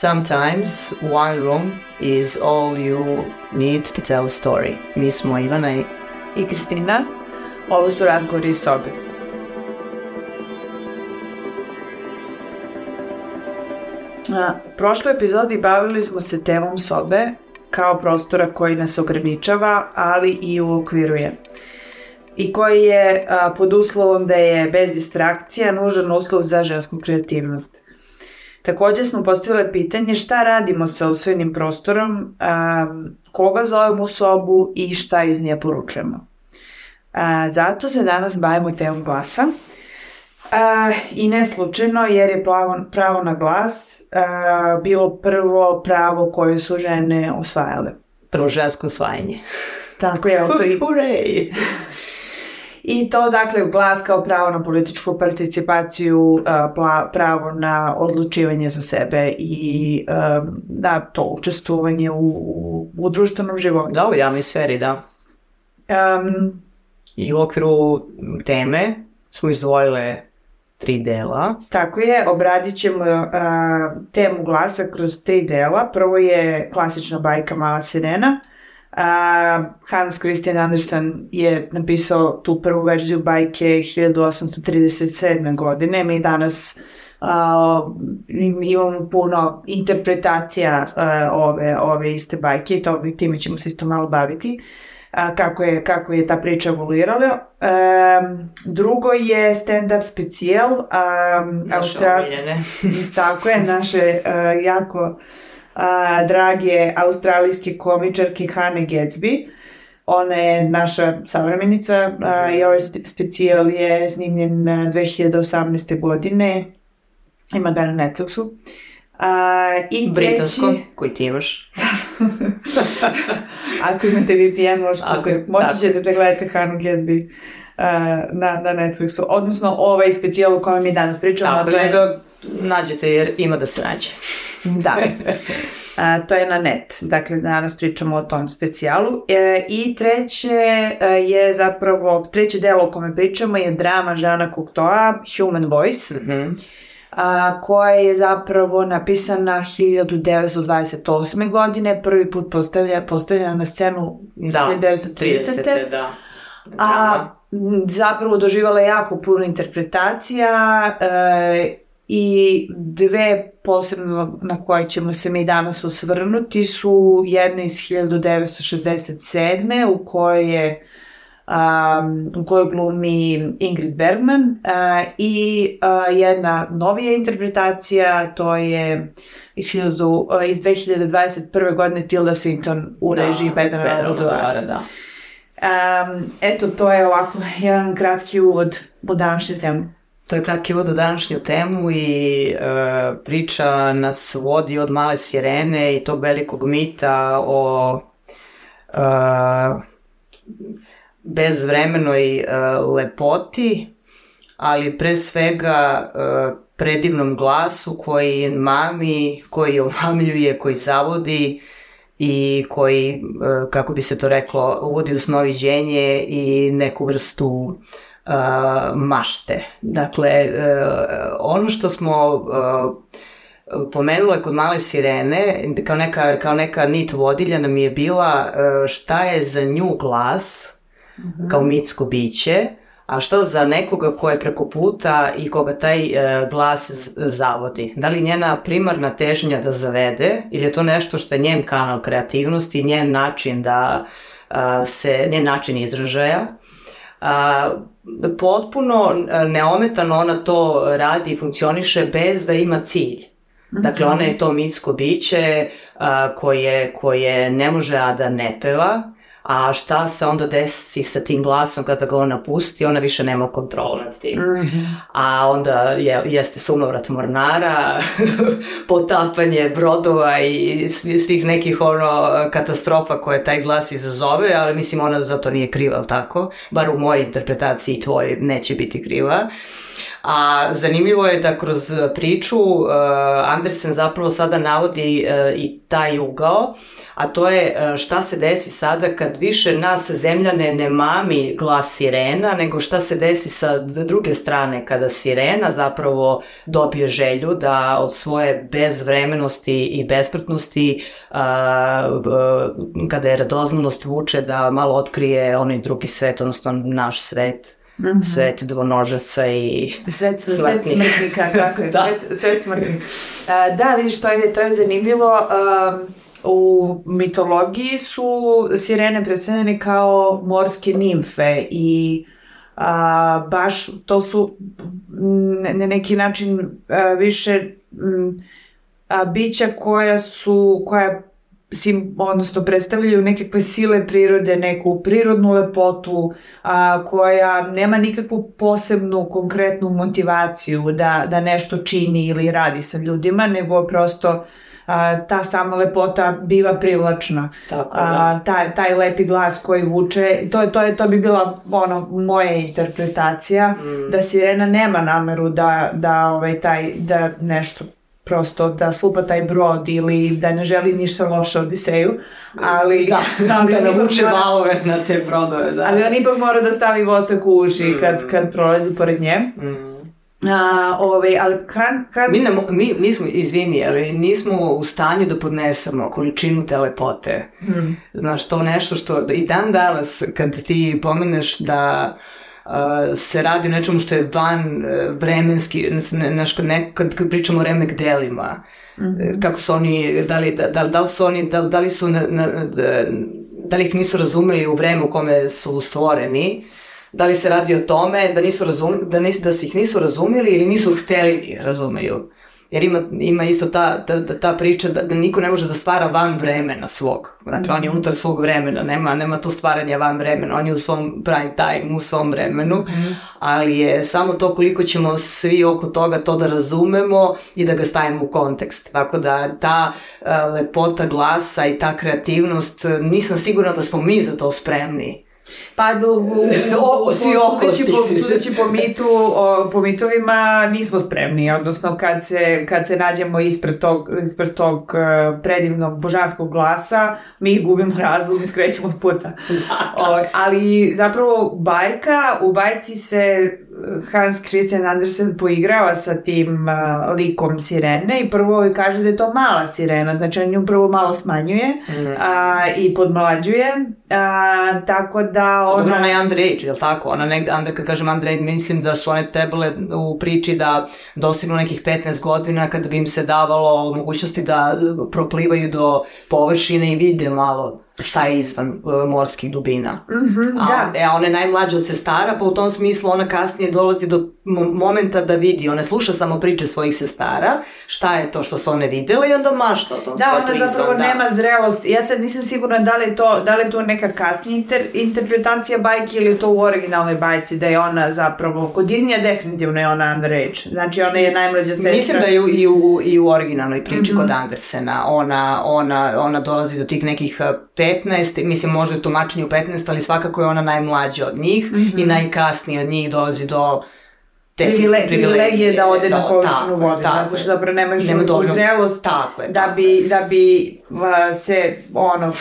Sometimes one room is all you need to tell a story. Mi smo Ivana i, I Kristina. Ovo su razgovori iz sobe. Na prošloj epizodi bavili smo se temom sobe kao prostora koji nas ograničava, ali i uokviruje i koji je a, pod uslovom da je bez distrakcija nužan uslov za žensku kreativnost. Takođe smo postavile pitanje šta radimo sa usvojenim prostorom, a, koga zovemo u sobu i šta iz nje poručujemo. A, zato se danas bavimo temom glasa. A, I ne slučajno jer je pravo, pravo na glas a, bilo prvo pravo koje su žene osvajale. Prvo žensko osvajanje. Tako je, to i... Hurej! I to dakle glas kao pravo na političku participaciju, e, pravo na odlučivanje za sebe i da to učestvovanje u, u, društvenom životu. Da, u javnoj sferi, da. Um, I u okviru teme smo izdvojile tri dela. Tako je, obradit ćemo a, e, temu glasa kroz tri dela. Prvo je klasična bajka Mala sirena, Uh, Hans Christian Andersen je napisao tu prvu verziju bajke 1837. godine. Mi danas uh, imamo puno interpretacija uh, ove, ove iste bajke i to, time ćemo se isto malo baviti. kako, je, kako je ta priča evoluirala. Um, drugo je stand-up specijal. Um, Naša Tako je, naše uh, jako a, drage australijske komičarke Hane Gatsby. Ona je naša savremenica a, i ovaj specijal je snimljen 2018. godine. Ima ga na Netflixu. A, i Britansko, treći... koji ti imaš. Ako imate VPN, možete, Ako, moći da. ćete da gledate Hanu Gatsby na, na Netflixu. Odnosno, ovaj specijal o kojem mi danas pričamo. Tako, da, je... nego nađete jer ima da se nađe. da. A, to je na net. Dakle, danas pričamo o tom specijalu. E, I treće e, je zapravo, treće delo o kome pričamo je drama Žana Kuktoa, Human Voice. Mm -hmm. A, koja je zapravo napisana 1928. godine, prvi put postavlja, postavljena na scenu da, 1930. Da, da. A, zapravo doživala jako puno interpretacija e, i dve posebno na koje ćemo se mi danas osvrnuti su jedna iz 1967. u kojoj je um, u kojoj glumi Ingrid Bergman uh, i uh, jedna novija interpretacija, to je iz, 1000, uh, iz 2021. godine Tilda Swinton u da, režiji da, Petra Rodovara. Da. Um, eto, to je ovako jedan kratki uvod u današnje temu. To je kratki vod u današnju temu i e, priča nas vodi od male sirene i tog velikog mita o e, bezvremenoj e, lepoti, ali pre svega e, predivnom glasu koji mami, koji omamljuje, koji zavodi i koji, e, kako bi se to reklo, uvodi u snoviđenje i neku vrstu uh, Eh, mašte. Dakle, eh, ono što smo eh, pomenula kod male sirene, kao neka, kao neka nit vodilja nam je bila šta je za nju glas, mm-hmm. kao mitsko biće, a što za nekoga ko je preko puta i koga taj glas zavodi? Da li njena primarna težnja da zavede ili je to nešto što je njen kanal kreativnosti, njen način da se, njen način izražaja? a, potpuno neometano ona to radi i funkcioniše bez da ima cilj. Dakle, mhm. ona je to mitsko biće a, koje, koje ne može a da ne peva, a šta se onda desi sa tim glasom kada ga ona pusti, ona više nema kontrol nad tim. Mm-hmm. A onda je, jeste sunovrat mornara, potapanje brodova i svih nekih ono katastrofa koje taj glas izazove, ali mislim ona za to nije kriva, ali tako? Bar u mojoj interpretaciji tvoj neće biti kriva. A zanimljivo je da kroz priču uh, Andersen zapravo sada navodi uh, i taj ugao, a to je uh, šta se desi sada kad više nas zemljane ne mami glas sirena, nego šta se desi sa druge strane kada sirena zapravo dobije želju da od svoje bezvremenosti i bespretnosti kada je radoznalost vuče da malo otkrije onaj drugi svet, odnosno naš svet Mm-hmm. Svet dvonožaca i svet, svet smrtnika, kako je, da. svet, svet smrtnika. E, da, vidiš, to je, to je zanimljivo. Um, u mitologiji su sirene predstavljene kao morske nimfe i a, baš to su na neki način a, e, više m, a, bića koja su, koja sim, odnosno predstavljaju nekakve sile prirode, neku prirodnu lepotu a, koja nema nikakvu posebnu konkretnu motivaciju da, da nešto čini ili radi sa ljudima, nego prosto a, ta sama lepota biva privlačna. Tako, da. a, taj, taj lepi glas koji vuče, to, to, je, to bi bila ono, moja interpretacija, mm. da Sirena nema nameru da, da, ovaj, taj, da nešto prosto da slupa taj brod ili da ne želi ništa loše Odiseju, ali... Da, da, da, da navuče mora... valove na te brodove, da. Ali on ipak mora da stavi vosak u uši mm. kad, kad prolazi pored nje. Mm. A, ovaj, ali kad... kad... Mi, ne, mi smo, izvini, ali nismo u stanju da podnesemo količinu te lepote. Mm. Znaš, to nešto što i dan danas kad ti pomeneš da Uh, se radi o nečemu što je van uh, vremenski, znaš, kad, kad pričamo o remek delima, mm-hmm. kako su oni, da li, da, da, da li su oni, da, da li su, na, na, da, da li ih nisu razumeli u vreme u kome su stvoreni, da li se radi o tome da, nisu razum, da, nis, da se ih nisu razumeli ili nisu hteli da ih razumeju jer ima, ima isto ta, ta, ta priča da, da, niko ne može da stvara van vremena svog. Dakle, on je unutar svog vremena, nema, nema to stvaranje van vremena, on je u svom prime time, u svom vremenu, mhm. ali je samo to koliko ćemo svi oko toga to da razumemo i da ga stavimo u kontekst. Tako da ta uh, lepota glasa i ta kreativnost, nisam sigurna da smo mi za to spremni padu u, u, oko ti po, sudeći po, mitu, o, po mitovima nismo spremni, odnosno kad se, kad se nađemo ispred tog, ispred tog e, predivnog božanskog glasa, mi gubimo razum i skrećemo puta. Da, da. O, ali zapravo bajka, u bajci se e, Hans Christian Andersen poigrava sa tim uh, likom sirene i prvo kaže da je to mala sirena, znači on nju prvo malo smanjuje mm. a, i podmlađuje, a, tako da ono... Dobro, ona je underage, jel tako? Ona negde, under, kad kažem underage, mislim da su one trebale u priči da dosignu nekih 15 godina kada bi im se davalo mogućnosti da proplivaju do površine i vide malo šta je izvan e, morskih dubina. Mm-hmm, da. E, a, e, ona je najmlađa od sestara, pa u tom smislu ona kasnije dolazi do momenta da vidi, ona sluša samo priče svojih sestara, šta je to što su one videle i onda mašta o tom Da, ona zapravo da. nema zrelost. Ja sad nisam sigurna da li je to, da li to neka kasnija inter- interpretacija bajke ili je to u originalnoj bajci, da je ona zapravo, kod Disneya definitivno je ona underage. Znači ona je najmlađa sestra. Mislim da je i u, i u originalnoj priči mm-hmm. kod Andersena. Ona, ona, ona dolazi do tih nekih e, 15, mislim možda je tumačenje u 15, ali svakako je ona najmlađa od njih mm -hmm. i mhm. najkasnije od njih dolazi do te Privile, privilegije da ode da, na površinu vode, tako, što zapravo nemaš nema dovoljno zrelost tako je, da, bi, da bi uh, se ono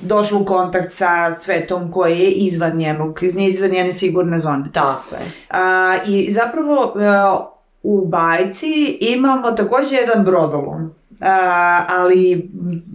došlo u kontakt sa svetom koji je izvan njenog, iz nje izvan njene sigurne zone. Tako je. Uh, I zapravo uh, u bajci imamo takođe jedan brodolom Uh, ali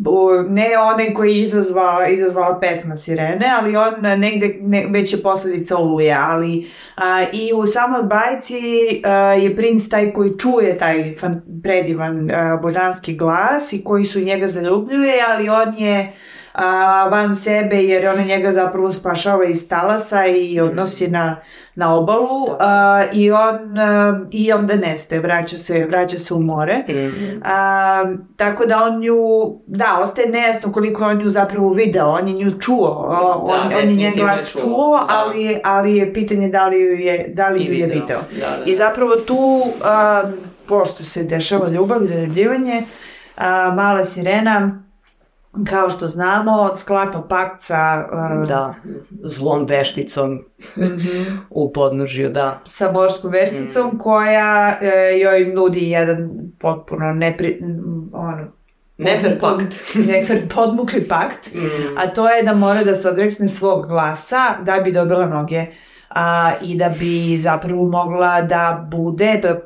o, ne onaj koji je izazvala, izazvala pesma Sirene, ali on negde ne, već je posledica oluje, ali uh, i u samoj bajci uh, je princ taj koji čuje taj fan, predivan a, božanski glas i koji su njega zaljubljuje, ali on je a, van sebe jer ona njega zapravo spašava iz talasa i odnosi na, na obalu a, i on a, i onda nestaje, vraća se, vraća se u more. Mhm. A, tako da on ju, da, ostaje nejasno koliko on ju zapravo video, on je nju čuo, on, da, on, on je njen glas čuo, čuo da. ali, ali je pitanje da li ju je, da li ju je video. video. Da, da, I da. zapravo tu, a, pošto se dešava ljubav, zaljubljivanje, a, mala sirena, kao što znamo, sklapa pakt sa... Uh, da, zlom vešticom mhm. u podnožju, da. Sa borskom vešticom mm. koja uh, joj nudi jedan potpuno nepri... ono, Nefer pakt. Nefer podmukli pakt, mm. a to je da mora da se odrekne svog glasa da bi dobila noge a, i da bi zapravo mogla da bude, da,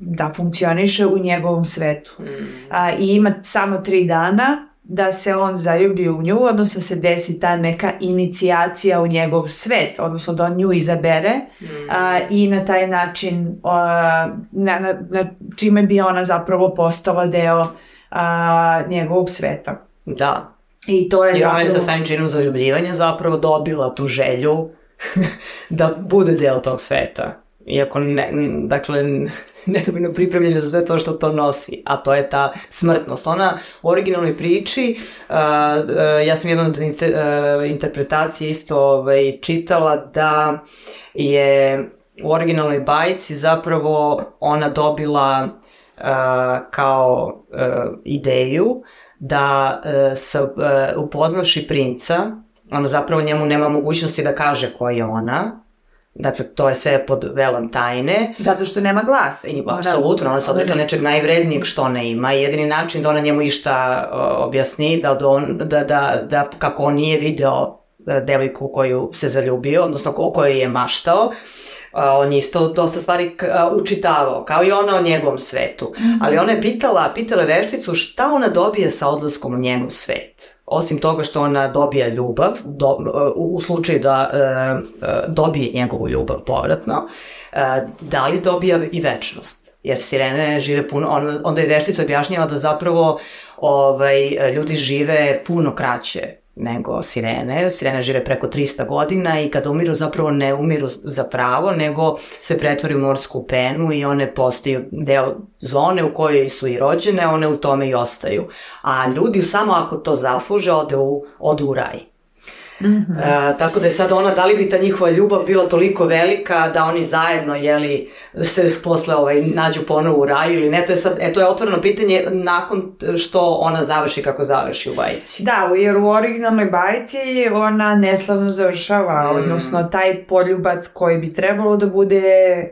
da funkcioniše u njegovom svetu. Mm. A, I ima samo tri dana da se on zaljubi u nju, odnosno se desi ta neka inicijacija u njegov svet, odnosno da on nju izabere mm. a, i na taj način a, na, na, na čime bi ona zapravo postala deo a, njegovog sveta. Da. I to je I zapravo... ona je sa samim činom zaljubljivanja zapravo dobila tu želju da bude deo tog sveta. Iako, ne, dakle, nedovoljno pripremljena za sve to što to nosi, a to je ta smrtnost. Ona u originalnoj priči, uh, uh, ja sam jednu od inter, uh, interpretacije isto ovaj, čitala da je u originalnoj bajci zapravo ona dobila uh, kao uh, ideju da uh, sa, uh, upoznavši princa, ona zapravo njemu nema mogućnosti da kaže ko je ona, Dakle, to je sve pod velom tajne. Zato što nema glasa. I, apsolutno, ona se odrekla nečeg najvrednijeg što ona ima. Jedini način da ona njemu išta uh, objasni, da, on, da, da, da kako on nije video e, devojku koju se zaljubio, odnosno o kojoj je maštao, on je isto dosta stvari učitavao, kao i ona o njegovom svetu. Mhm. Ali ona je pitala, pitala je vešticu šta ona dobije sa odlaskom u njegov svet osim toga što ona dobija ljubav, do, e, u slučaju da e, e, dobije njegovu ljubav povratno, e, da li dobija i večnost? Jer sirene žive puno, on, onda je veštica objašnjava da zapravo ovaj, ljudi žive puno kraće nego sirene. Sirene žive preko 300 godina i kada umiru zapravo ne umiru za pravo, nego se pretvori u morsku penu i one postaju deo zone u kojoj su i rođene, one u tome i ostaju. A ljudi samo ako to zasluže ode u, odu u raj. Mm-hmm. E, tako da je sad ona, da li bi ta njihova ljubav bila toliko velika da oni zajedno, jeli, se posle ovaj, nađu ponovo u raju ili ne, to je sad, e, to je otvoreno pitanje nakon što ona završi kako završi u bajci. Da, jer u originalnoj bajci ona neslavno završava, mm. odnosno taj poljubac koji bi trebalo da bude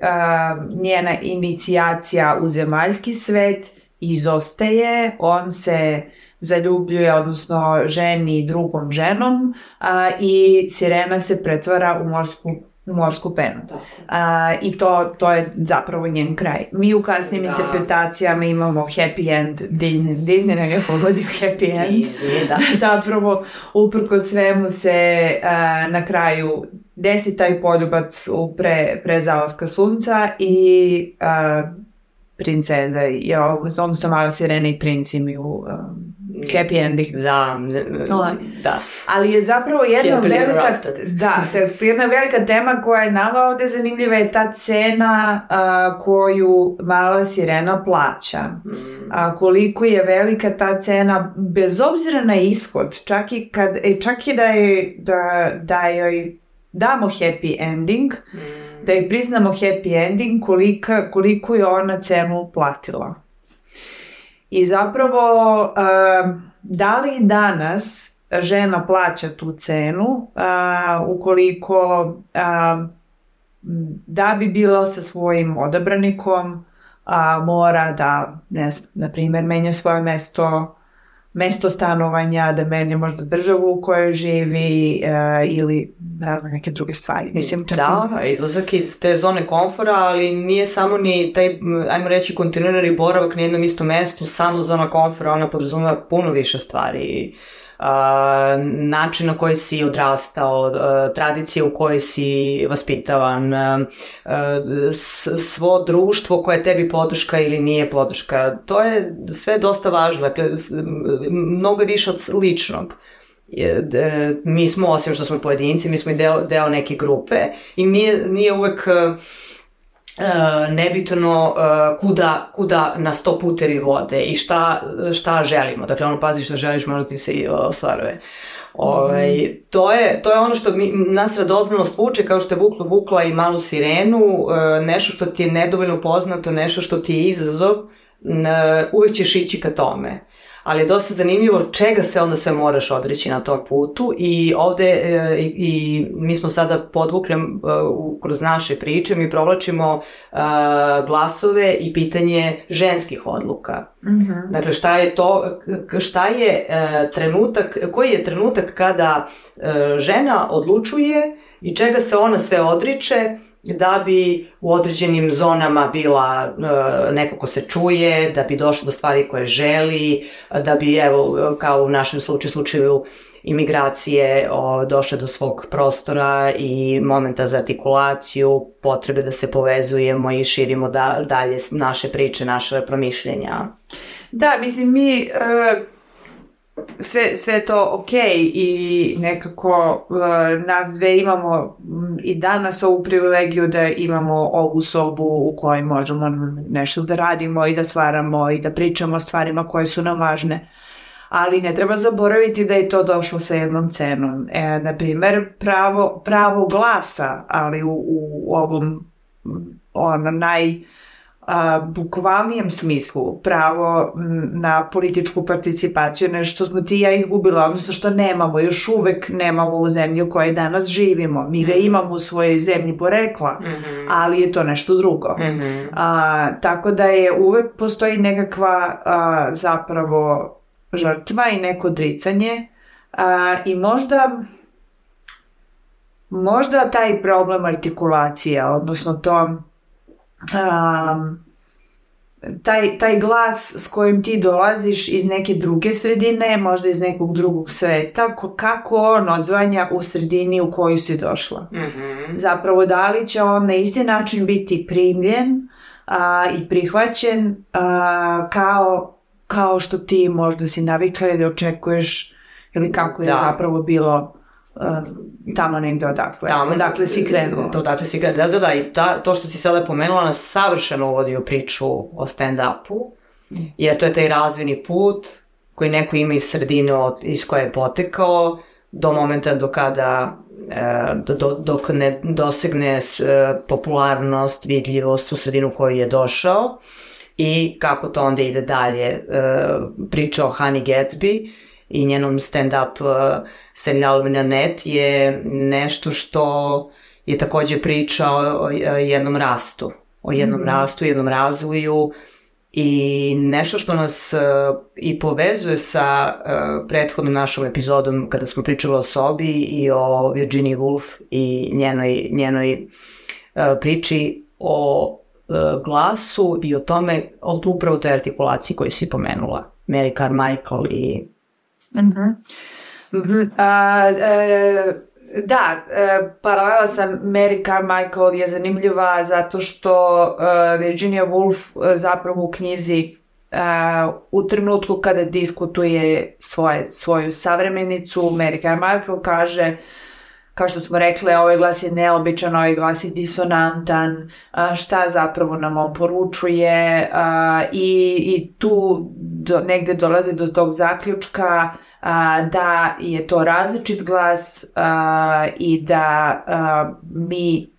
a, njena inicijacija u zemaljski svet izostaje, on se zaljubljuje, odnosno ženi drugom ženom a, i sirena se pretvara u morsku u morsku penu. Da. A, I to, to je zapravo njen kraj. Mi u kasnim da. interpretacijama imamo happy end, Disney, Disney nam je pogodio happy end. Disney, da. zapravo, uprko svemu se a, na kraju desi taj poljubac u pre, pre zalaska sunca i a, princeza, je, odnosno mala sirena i princ imaju um, happy ending, da. da. Ali je zapravo jedna happy velika, rafted. da, jedna velika tema koja je nama ovde zanimljiva je ta cena uh, koju mala sirena plaća. Mm. A koliko je velika ta cena, bez obzira na ishod, čak i, kad, e, čak i da, je, da, da joj damo happy ending, mm. da joj priznamo happy ending, kolika, koliko je ona cenu platila. I zapravo, uh, da li danas žena plaća tu cenu uh, ukoliko uh, da bi bila sa svojim odabranikom mora da, ne na primjer, menja svoje mesto mesto stanovanja, da menja možda državu u kojoj živi uh, ili ne znam, neke druge stvari. Mislim, čak... Da, izlazak iz te zone komfora, ali nije samo ni taj, ajmo reći, kontinuirani boravak na jednom istom mestu, samo zona komfora, ona podrazumeva puno više stvari. Uh, način na koji si odrastao, tradicije u kojoj si vaspitavan, svo društvo koje tebi podrška ili nije podrška. To je sve dosta važno, dakle, mnogo više od ličnog e, mi smo, osim što smo pojedinci, mi smo i deo, deo neke grupe i nije, nije uvek Uh, nebitno uh, kuda, kuda nas to puteri vode i šta, šta želimo. Dakle, ono, pazi šta želiš, možda ti se i uh, osvaruje. Ovaj, mhm. to, je, to je ono što mi, nas radoznalost vuče, kao što je vuklo vukla i malu sirenu, nešto što ti je nedovoljno poznato, nešto što ti je izazov, uvek ćeš ići ka tome ali je dosta zanimljivo čega se onda sve moraš odreći na tom putu i ovde e, i mi smo sada podvukli e, kroz naše priče, mi provlačimo e, glasove i pitanje ženskih odluka. Mm -hmm. Dakle, šta je to, šta je e, trenutak, koji je trenutak kada e, žena odlučuje i čega se ona sve odriče da bi u određenim zonama bila e, neko ko se čuje, da bi došlo do stvari koje želi, da bi evo kao u našem slučaju, slučaju imigracije došle do svog prostora i momenta za artikulaciju, potrebe da se povezujemo i širimo da, dalje naše priče, naše promišljenja. Da, mislim, mi e, sve, sve to ok i nekako uh, nas dve imamo mm, i danas ovu privilegiju da imamo ovu sobu u kojoj možemo nešto da radimo i da stvaramo i da pričamo o stvarima koje su nam važne. Ali ne treba zaboraviti da je to došlo sa jednom cenom. E, na primer, pravo, pravo glasa, ali u, u ovom mm, ono, naj... Uh, bukvalnijem smislu pravo na političku participaciju, nešto smo ti i ja izgubila, odnosno što nemamo, još uvek nemamo u zemlji u kojoj danas živimo. Mi ga mhm. imamo u svojoj zemlji porekla, mm -hmm. ali je to nešto drugo. Mm -hmm. a, tako da je uvek postoji nekakva a, zapravo žrtva i neko odricanje a, i možda možda taj problem artikulacije, odnosno to um, taj, taj glas s kojim ti dolaziš iz neke druge sredine, možda iz nekog drugog sveta, kako on odzvanja u sredini u koju si došla. Mm-hmm. Zapravo, da li će on na isti način biti primljen a, i prihvaćen a, kao, kao što ti možda si navikla da očekuješ ili kako da. je zapravo bilo Uh, tamo negde odatle. Tamo, dakle si krenuo. Odatle da, da, si krenuo. Da, da, da, i ta, to što si sada pomenula nas savršeno uvodi u priču o stand-upu, mm. jer to je taj razvini put koji neko ima iz sredine od, iz koje je potekao do momenta do kada uh, do, do, dok ne dosegne uh, popularnost, vidljivost u sredinu kojoj je došao i kako to onda ide dalje. Priča o Hani Gatsby, i njenom stand-up uh, serijalom na net je nešto što je takođe priča o, o jednom rastu, o jednom mm. rastu, jednom razvoju i nešto što nas uh, i povezuje sa uh, prethodnom našom epizodom kada smo pričali o sobi i o Virginia Woolf i njenoj, njenoj uh, priči o uh, glasu i o tome, o upravo toj artikulaciji koju si pomenula, Mary Carmichael i Mm-hmm. Mm-hmm. A, e, da, e, paralela sa Mary Carmichael je zanimljiva zato što e, Virginia Woolf e, zapravo u knjizi Uh, u trenutku kada diskutuje svoje, svoju savremenicu, Mary Carmichael kaže kao što smo rekli, ovaj glas je neobičan, ovaj glas je disonantan, šta zapravo nam on poručuje i, i tu do, negde dolazi do tog zaključka da je to različit glas i da mi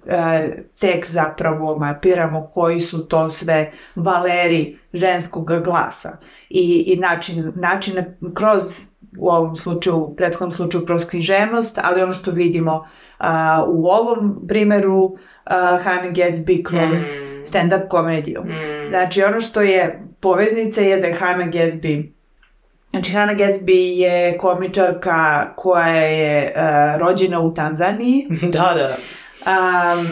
tek zapravo mapiramo koji su to sve valeri ženskog glasa i, i način, način kroz u ovom slučaju, u prethodnom slučaju proskriženost, ali ono što vidimo a, u ovom primeru a, Hannah Gatsby kroz mm. stand-up komediju. Mm. Znači, ono što je poveznica je da je Hannah Gatsby Znači, Hannah Gatsby je komičarka koja je uh, rođena u Tanzaniji. da, da. Um,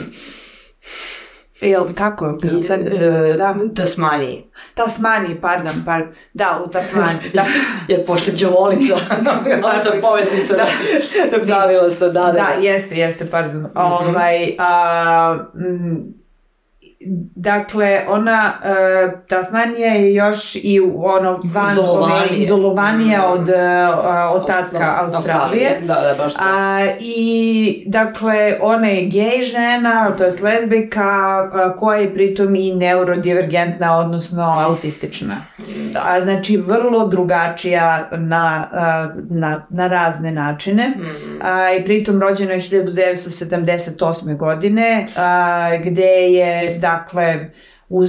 Jel tako? I, da, da, Sad, da. E, da, Tasmaniji. Tasmaniji, pardon, par, da, u Tasmaniji. Da. Jer pošto će volica, ona sam povestnica da. napravila sa, da, da. Da, jeste, jeste, pardon. Mm-hmm. Ovaj, a, m, Dakle, ona, uh, e, Tasmanija je još i ono van izolovanije, izolovanija mm. od uh, ostatka Ost, Australije. Da, da, baš A, I, dakle, ona je gej žena, to je lezbika, e, koja je pritom i neurodivergentna, odnosno autistična. Da. A, znači, vrlo drugačija na, na, na razne načine. Mm. A, I pritom rođena je 1978. godine, a, gde je, da, dakle, u,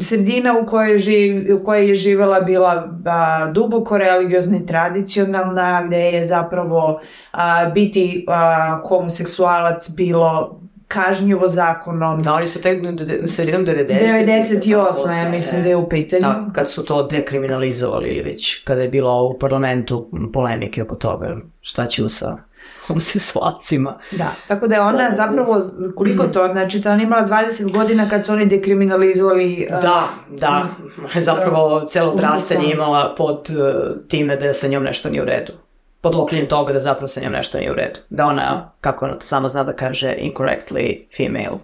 sredina u kojoj, je, živ, u kojoj je živela bila a, duboko religiozna i tradicionalna, gde je zapravo a, biti a, homoseksualac bilo kažnjivo zakonom. Da, oni su tek sredinom 90. 98. ja mislim da je u pitanju. Da, kad su to dekriminalizovali ili već, kada je bilo u parlamentu polemike oko toga, šta ću sa homoseksualcima. Da, tako da je ona ovaj. zapravo, koliko to, znači da ona imala 20 godina kad su oni dekriminalizovali... Uh, da, da, mm, zapravo celo nije imala pod uh, time da je sa njom nešto nije u redu. Pod okriljem toga da zapravo sa njom nešto nije u redu. Da ona, kako ona sama zna da kaže, incorrectly female.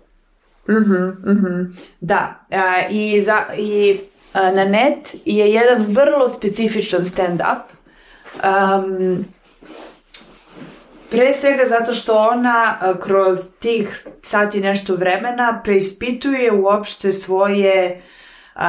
Mhm, mhm. Da, uh, i, za, i eh, na net je jedan vrlo specifičan stand-up. Um, Pre svega zato što ona e, kroz tih sati nešto vremena preispituje uopšte svoje a,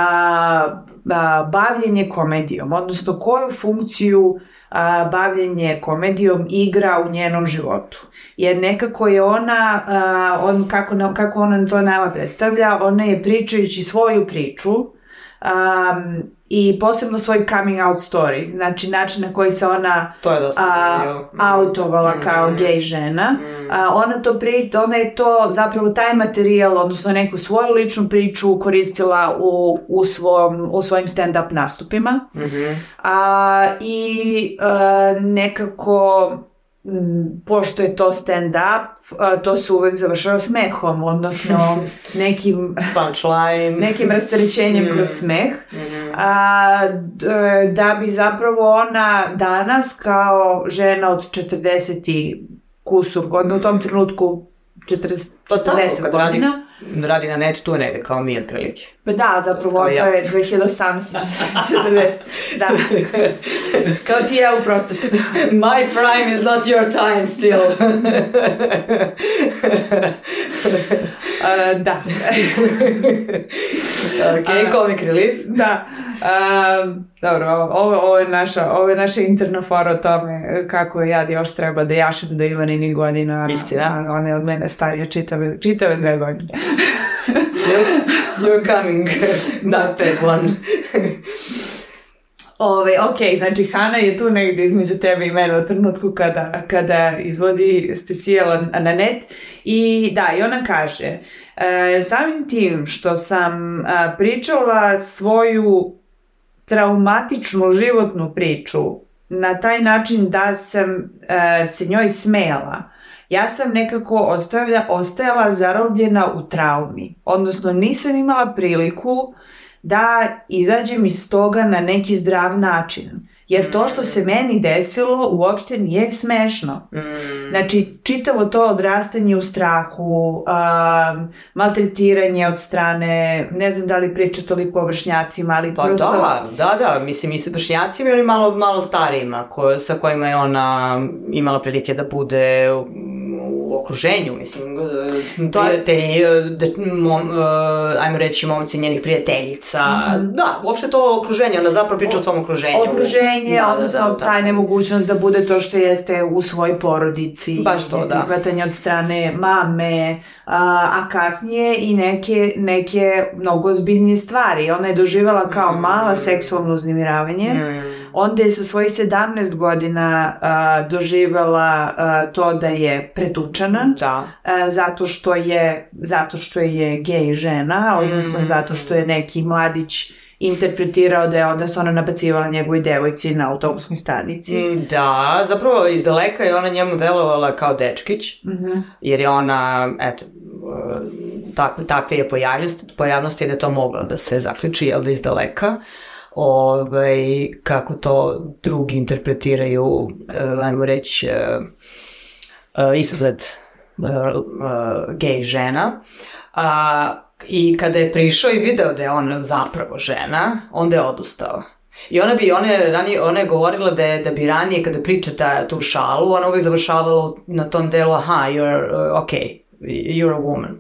a, bavljenje komedijom, odnosno koju funkciju a, bavljenje komedijom igra u njenom životu. Jer nekako je ona, a, on, kako, kako ona to nama predstavlja, ona je pričajući svoju priču, um, i posebno svoj coming out story, znači način na koji se ona to je dosta a, mm. autovala mm. kao gej žena. Mm. A, ona, to pri, ona je to zapravo taj materijal, odnosno neku svoju ličnu priču koristila u, u, svom, u svojim stand-up nastupima. Mm-hmm. A, I a, e, nekako pošto je to stand-up, to se uvek završava smehom, odnosno nekim... Punchline. nekim rastarećenjem mm. kroz smeh. Mm. A, e, da bi zapravo ona danas kao žena od 40 i kusur godina, u tom trenutku 40, pa 40 godina, radi na netu tu negde, kao mi otprilike. Pa da, zapravo to je 2018, 40, da. kao ti je u prostoru. My prime is not your time still. uh, da. ok, comic relief. Da. Uh, dobro, ovo, ovo, je naša, ovo je naša interna fora o tome kako ja još treba da jašem do Ivanini godina. Istina. Ona je od mene starija čitave, čitave dve godine you're, you're coming, not that one. Ove, ok, znači Hana je tu negde između tebe i mene u trenutku kada, kada izvodi specijal na net i da, i ona kaže e, samim tim što sam a, e, pričala svoju traumatičnu životnu priču na taj način da sam a, e, se njoj smela ja sam nekako ostavlja, ostajala zarobljena u traumi. Odnosno, nisam imala priliku da izađem iz toga na neki zdrav način. Jer to što se mm. meni desilo uopšte nije smešno. Mm. Znači, čitavo to odrastanje u strahu, uh, maltretiranje od strane, ne znam da li priča toliko o vršnjacima, ali pa prosto... da, da, da, mislim i sa vršnjacima ili malo, malo starijima ko, sa kojima je ona imala prilike da bude okruženju, mislim, to je... prijatelji, de, da, mom, e, ajmo reći momci njenih prijateljica, mm. da, uopšte to okruženje, ona zapravo priča o, o svom okruženju. Okruženje, da, da, odnosno da, da, taj nemogućnost da bude to što jeste u svojoj porodici. Baš to, da. Prihvatanje od strane mame, a, a kasnije i neke, neke mnogo ozbiljnije stvari. Ona je doživala kao mm. mala seksualno uznimiravanje, mm. onda je sa svojih 17 godina a, doživala a, to da je pretučena kritičan. Da. E, zato što je, zato što je gej žena, odnosno mm. zato što je neki mladić interpretirao da je onda se ona nabacivala njegovoj devojci na autobuskoj stanici. Mm, da, zapravo iz daleka je ona njemu delovala kao dečkić, mm -hmm. jer je ona, eto, e, tak, takve je pojavnost, pojavnosti da to moglo da se zaključi, jel da iz daleka. Ovaj, kako to drugi interpretiraju, e, ajmo reći, Uh, izgled uh, uh, gej žena. Uh, I kada je prišao i video da je on zapravo žena, onda je odustao. I ona bi, ona je, ranije, ona je govorila da, je, da bi ranije kada priča ta, tu šalu, ona uvijek završavala na tom delu, aha, you're, uh, okay, you're a woman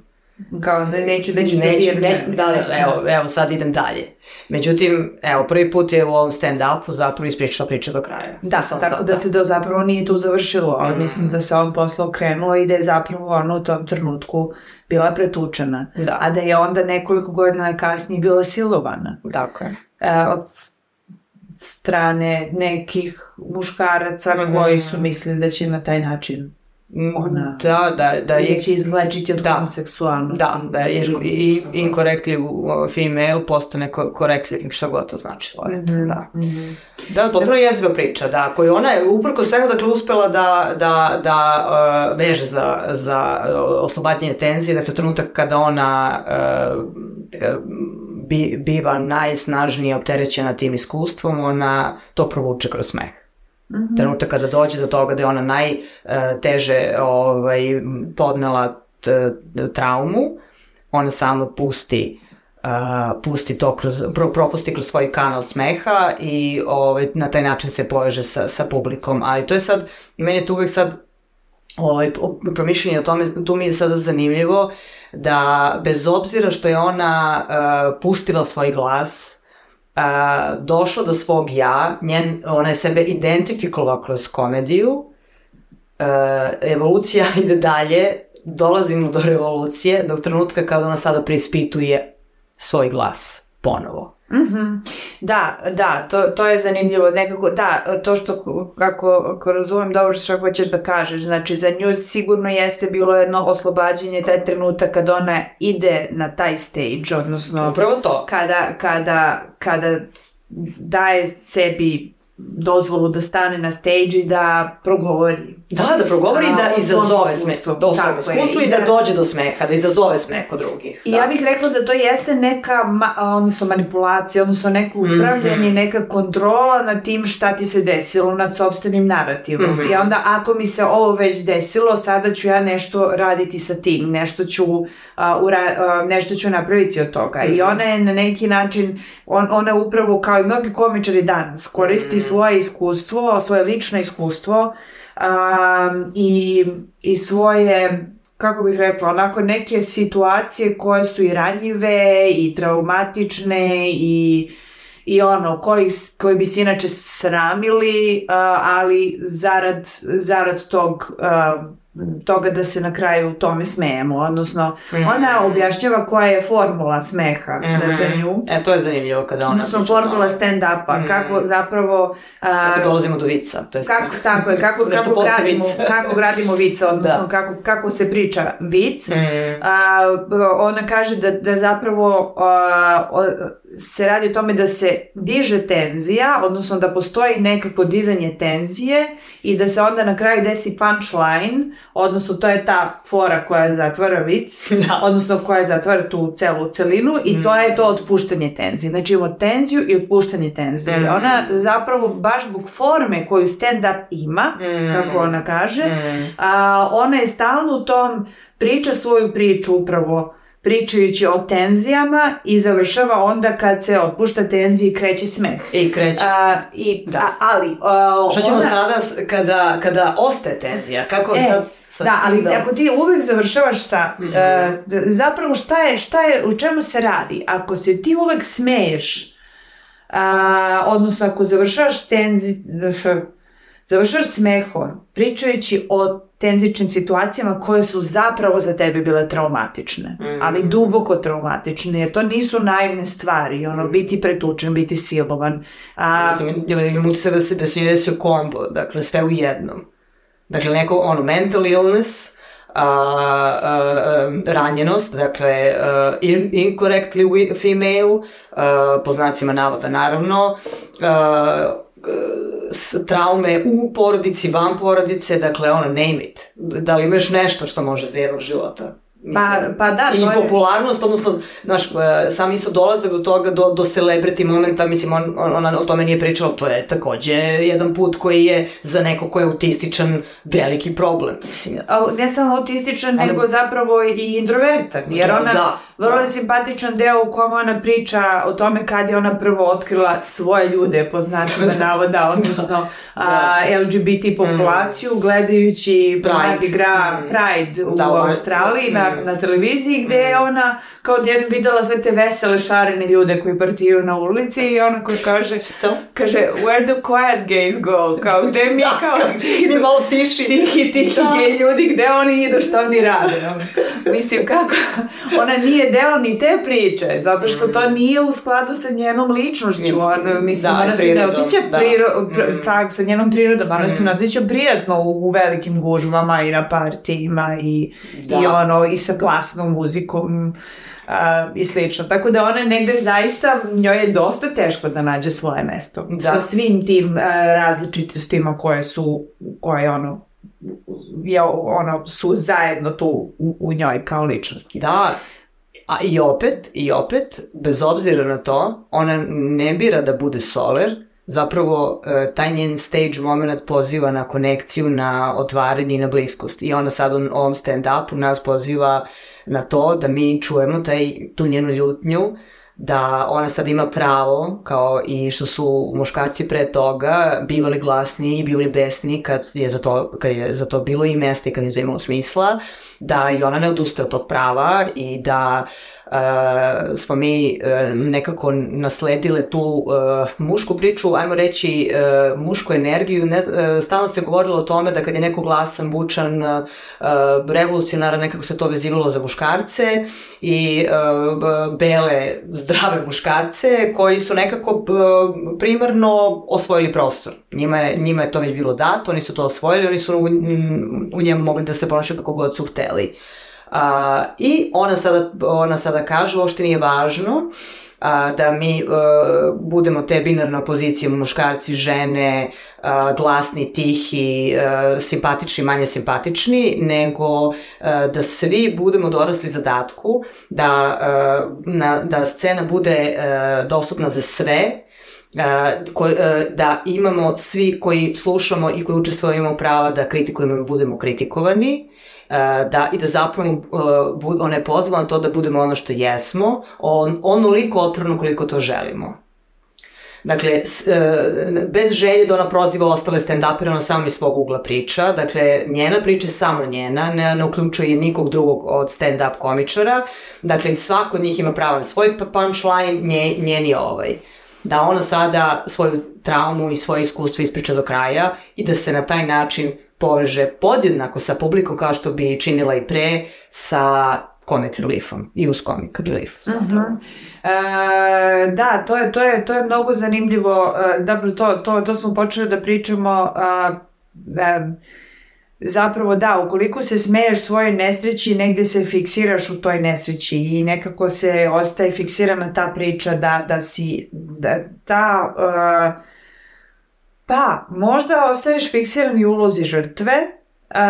kao da neću, neću, neću, neću, da, da, evo, evo sad idem dalje. Međutim, evo, prvi put je u ovom stand-upu zapravo ispričala priča do kraja. Da, Sam tako da, da se do zapravo nije tu završilo. Mm. Mislim da se on posle okrenuo i da je zapravo ono u tom trenutku bila pretučena. Da. A da je onda nekoliko godina kasnije bila silovana. Tako je. E, od strane nekih muškaraca mm. koji su mm. mislili da će na taj način Mm, ona, da, da, da je... će izvlečiti od da, homoseksualnosti. Da, da je i, inkorektljiv female postane korektljiv, šta god to znači. Mm-hmm. Da. Mhm. da, dobro je da. jeziva priča, da, koju ona je uprko svega dakle uspela da, da, da uh, veže za, za uh, oslobađanje tenzije, dakle trenutak kada ona uh, uh, bi, biva najsnažnije opterećena tim iskustvom, ona to provuče kroz smeh. -hmm. trenutak kada dođe do toga da je ona najteže e, ovaj, podnela traumu, ona samo pusti Uh, pusti to kroz, pro, propusti kroz svoj kanal smeha i ovaj, na taj način se poveže sa, sa publikom. Ali to je sad, meni je tu uvek sad ovaj, promišljenje o tome, tu mi je sada zanimljivo da bez obzira što je ona uh, pustila svoj glas, a, došla do svog ja, njen, ona je sebe identifikovala kroz komediju, a, evolucija ide dalje, dolazimo do revolucije, do trenutka kada ona sada preispituje svoj glas ponovo. Mm-hmm. Da, da, to, to je zanimljivo. Nekako, da, to što, kako, ako razumem dobro što hoćeš da kažeš, znači za nju sigurno jeste bilo jedno oslobađanje taj trenutak kad ona ide na taj stage, odnosno... Upravo to. Kada, kada, kada daje sebi dozvolu da stane na stage i da progovori. Da, da progovori da, da izazove smeh, da o i da, dođe do smeha, da izazove smeh kod drugih. Da. ja bih rekla da to jeste neka, ma, odnosno manipulacija, odnosno neko mhm. upravljanje, mm -hmm. neka kontrola nad tim šta ti se desilo, nad sobstvenim narativom. Mm -hmm. I onda ako mi se ovo već desilo, sada ću ja nešto raditi sa tim, nešto ću, uh, ura, uh, nešto ću napraviti od toga. Mm -hmm. I mhm. ona je na neki način, on, ona upravo kao i mnogi komičari danas koristi mm -hmm svoje iskustvo, svoje lično iskustvo um, i, i svoje kako bih rekla, onako neke situacije koje su i ranjive i traumatične i i ono, koji, koji bi se inače sramili, uh, ali zarad, zarad tog uh, toga da se na kraju u tome smejemo, odnosno ona mm. objašnjava koja je formula smeha mm -hmm. za nju. E, to je zanimljivo kada ona odnosno, priča formula stand-upa, mm kako zapravo... A, kako dolazimo do vica, to jest... Kako, tako je, kako, kako, gradimo, vic. kako gradimo vica, da. odnosno da. kako, kako se priča vic. Mm -hmm. ona kaže da, da zapravo a, o, se radi o tome da se diže tenzija, odnosno da postoji nekako dizanje tenzije i da se onda na kraju desi punchline, odnosno to je ta fora koja zatvara vic, da. odnosno koja zatvara tu celu celinu i mm. to je to otpuštanje tenzije. Znači imamo tenziju i otpuštanje tenzije. Mm. Ona zapravo baš zbog forme koju stand-up ima, mm. kako ona kaže, mhm. a, ona je stalno u tom priča svoju priču upravo pričajući o tenzijama i završava onda kad se otpušta tenzija i kreće smeh. I kreće. A, i, da. A, ali... A, Što ćemo ona... sada kada, kada ostaje tenzija? Kako e, sad... Sa, da, ali da. ako ti uvek završavaš sa, mm -hmm. uh, zapravo šta je, šta je, u čemu se radi? Ako se ti uvek smeješ, a, odnosno ako završavaš tenzi, završaš smehom, pričajući o tenzičnim situacijama koje su zapravo za tebe bile traumatične, mm. ali duboko traumatične, jer to nisu naivne stvari, ono, mhm. biti pretučen, biti silovan. A... Imam utisak da se, da se desio kombo, dakle, sve u jednom. Dakle, neko, ono, mental illness, a, a, a, ranjenost, dakle a, incorrectly female, a, po znacima navoda naravno, a, traume u porodici, van porodice, dakle ono, name it. Da li imaš nešto što može za jednog života? Pa, mislim, pa, pa da, I je... popularnost, odnosno, znaš, e, sam isto dolazak do toga, do, do celebrity momenta, mislim, on, ona o tome nije pričala, to je takođe jedan put koji je za neko ko je autističan veliki problem, mislim. A, ne samo autističan, ona... nego zapravo i introvertan, jer da, ona, da, vrlo da. simpatičan deo u kom ona priča o tome kad je ona prvo otkrila svoje ljude, po da navoda, odnosno da, a, da. LGBT mm. populaciju, mm. gledajući Pride, Pride, mm. Pride u da, Australiji, na na, televiziji gde je mm. ona kao odjedno videla sve te vesele šarene ljude koji partiju na ulici i ona koja kaže što? Kaže where do quiet gays go? Kao gde mi da, kao gde malo tiši. Tihi, tihi da. gej ljudi gde oni idu što oni rade. Mislim kako ona nije deo ni te priče zato što to mm. nije u skladu sa njenom ličnošću. Ona, mislim, da, ona se ne osjeća da. priro, pr, mm. tak, sa njenom prirodom. Ona mm. se ne osjeća prijatno u, u velikim gužvama i na partijima i, da. i ono i sa glasnom muzikom a, i slično. Tako da ona negde zaista, njoj je dosta teško da nađe svoje mesto. Da. Sa svim tim a, različitostima koje su, koje ono, je, ono, su zajedno tu u, u njoj kao ličnosti. Da, a i opet, i opet, bez obzira na to, ona ne bira da bude soler, zapravo e, taj njen stage moment poziva na konekciju, na otvaranje i na bliskost. I ona sad u ovom stand-upu nas poziva na to da mi čujemo taj, tu njenu ljutnju, da ona sad ima pravo, kao i što su muškarci pre toga bivali glasni i bili besni kad je za to, kad je za to bilo i mesta i kad je to smisla, uh, da i ona ne odustaje od tog prava i da uh, smo mi uh, nekako nasledile tu uh, mušku priču, ajmo reći uh, mušku energiju. Ne, uh, stalno se govorilo o tome da kad je neko glasan, bučan, uh, revolucionaran, nekako se to vezivalo za muškarce i uh, bele, zdrave muškarce koji su nekako primarno osvojili prostor. Njima je, njima je to već bilo dato, oni su to osvojili, oni su u, u njemu mogli da se ponašaju kako god su hteli želi. A, I ona sada, ona sada kaže, uopšte nije važno a, da mi a, e, budemo te binarne pozicije, muškarci, žene, a, glasni, tihi, a, e, simpatični, manje simpatični, nego a, e, da svi budemo dorasli zadatku, da, a, na, da scena bude a, dostupna za sve, Uh, ko, uh, da imamo svi koji slušamo i koji učestvujemo prava da kritikujemo i budemo kritikovani Eh, da, i da zapunim uh, eh, one pozvalo na to da budemo ono što jesmo, on, onoliko otvoreno koliko to želimo. Dakle, s, e, bez želje da ona proziva ostale stand-upere, ona samo iz svog ugla priča. Dakle, njena priča je samo njena, ne, ne uključuje nikog drugog od stand-up komičara. Dakle, svako od njih ima pravo na svoj punchline, nje, njeni ovaj. Da ona sada svoju traumu i svoje iskustvo ispriča do kraja i da se na taj način poveže podjednako sa publikom kao što bi činila i pre sa comic reliefom i uz comic relief. Uh-huh. E, da, to je, to, je, to je mnogo zanimljivo. E, dobro, to, to, to smo počeli da pričamo a, a, e, zapravo da, ukoliko se smeješ svojoj nesreći, negde se fiksiraš u toj nesreći i nekako se ostaje fiksirana ta priča da, da si, da ta... Uh, Pa, možda ostaješ fiksirani ulozi žrtve uh,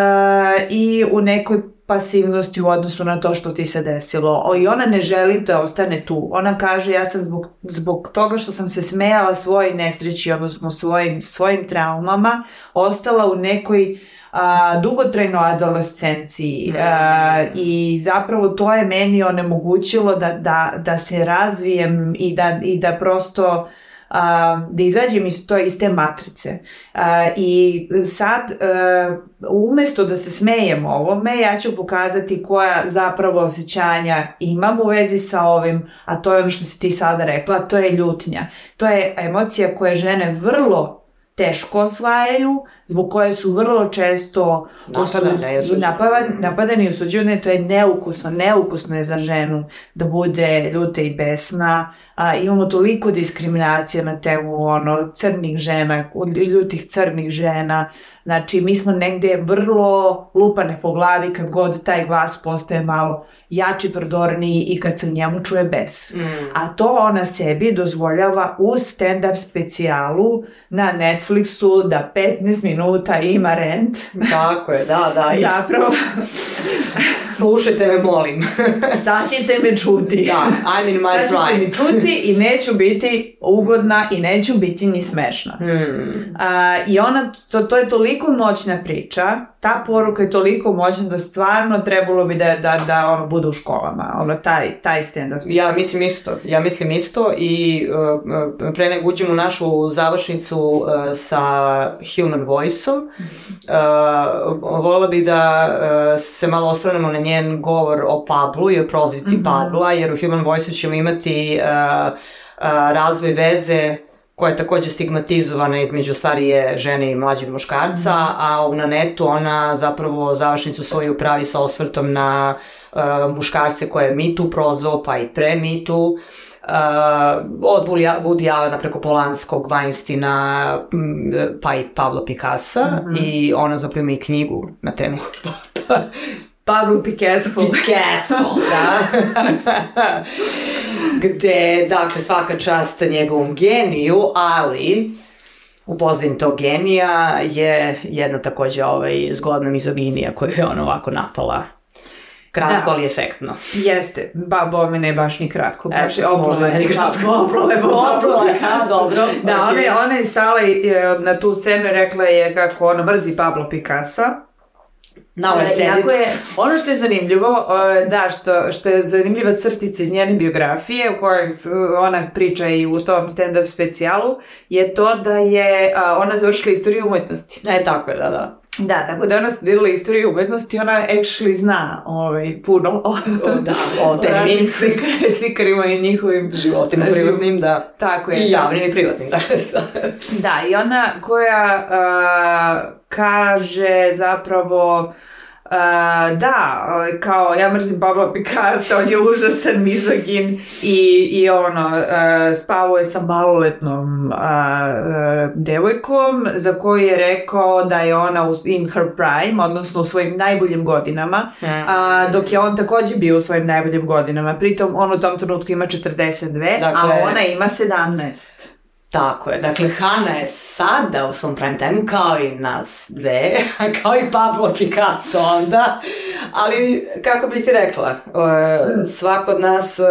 i u nekoj pasivnosti u odnosu na to što ti se desilo. O, I ona ne želi da ostane tu. Ona kaže ja sam zbog, zbog toga što sam se smejala svoj nesreći, odnosno svojim, svojim traumama, ostala u nekoj a, dugotrajno adolescenciji mm. a, i zapravo to je meni onemogućilo da, da, da se razvijem i da, i da prosto a, da izađem iz, to, iz te matrice. A, I sad, a, e, umesto da se smejem ovome, ja ću pokazati koja zapravo osjećanja imam u vezi sa ovim, a to je ono što si ti sada rekla, to je ljutnja. To je emocija koja žene vrlo teško osvajaju, zbog koje su vrlo često napadane, osu, napava, napadane i osuđivane, to je neukusno, neukusno je za ženu da bude ljuta i besna. A, imamo toliko diskriminacija na temu ono, crnih žena, ljutih crnih žena. Znači, mi smo negde vrlo lupane po glavi kad god taj glas postaje malo jači, prodorniji i kad se njemu čuje bes. Mm. A to ona sebi dozvoljava u stand-up specijalu na Netflix Netflixu da 15 minuta ima rent. Tako je, da, da. Zapravo. Slušajte me, molim. Sad ćete me čuti. Da, I'm in my Sad ćete me čuti i neću biti ugodna i neću biti ni smešna. Hmm. A, I ona, to, to je toliko moćna priča ta poruka je toliko moćna da stvarno trebalo bi da, da, da ono bude u školama, ono taj, taj stand-up. Ja mislim isto, ja mislim isto i uh, pre nego uđem u našu završnicu uh, sa Human Voice-om, uh, vola bi da uh, se malo osvrnemo na njen govor o Pablu i o prozvici mm -hmm. Pabla, jer u Human Voice-u ćemo imati uh, uh, razvoj veze koja je takođe stigmatizovana između starije žene i mlađeg muškarca, mhm. a na netu ona zapravo završnicu svoju pravi sa osvrtom na uh, muškarce koje je mitu prozvao, pa i pre mitu. Uh, e, od Woody Allena preko Polanskog, Weinsteina, e, pa i Pablo Picassa mm -hmm. i ona zapravo i knjigu na temu Pablo Picasso. Picasso, da. Gde, dakle, svaka čast njegovom geniju, ali u pozadini tog genija je jedna takođe ovaj, zgodna mizoginija koju je on ovako napala Kratko, da. ali efektno. Jeste, ba, bome ne baš ni kratko, e, baš e, je oplove. Ne da, kratko, oplove, oplove, a dobro. Da, okay. ona, je, ona je stala e, na tu scenu i rekla je kako ona mrzi Pablo Picasa, na ovaj sedit. Je... Ono što je zanimljivo, da, što, što je zanimljiva crtica iz njene biografije, u kojoj ona priča i u tom stand-up specijalu, je to da je ona završila istoriju umetnosti. E, tako je, da, da. Da, tako da ona studirala istoriju umetnosti, ona actually zna ovaj, puno o, o, da, o temnim slikarima i njihovim životima privatnim, da. Tako je. I da. javnim i privatnim, da. da, i ona koja uh, kaže zapravo Uh, da, ovaj, kao ja mrzim Pablo Picasso, on je užasan mizogin i, i ono, uh, spavao je sa maloletnom uh, uh, devojkom za koju je rekao da je ona u, in her prime, odnosno u svojim najboljim godinama, mm. uh, dok je on takođe bio u svojim najboljim godinama. Pritom on u tom trenutku ima 42, dakle, a ona ima 17. Tako je. Dakle, Hana je sada u svom prime time kao i nas dve, kao i Pablo Picasso onda, ali kako bih ti rekla, e, svako od nas e,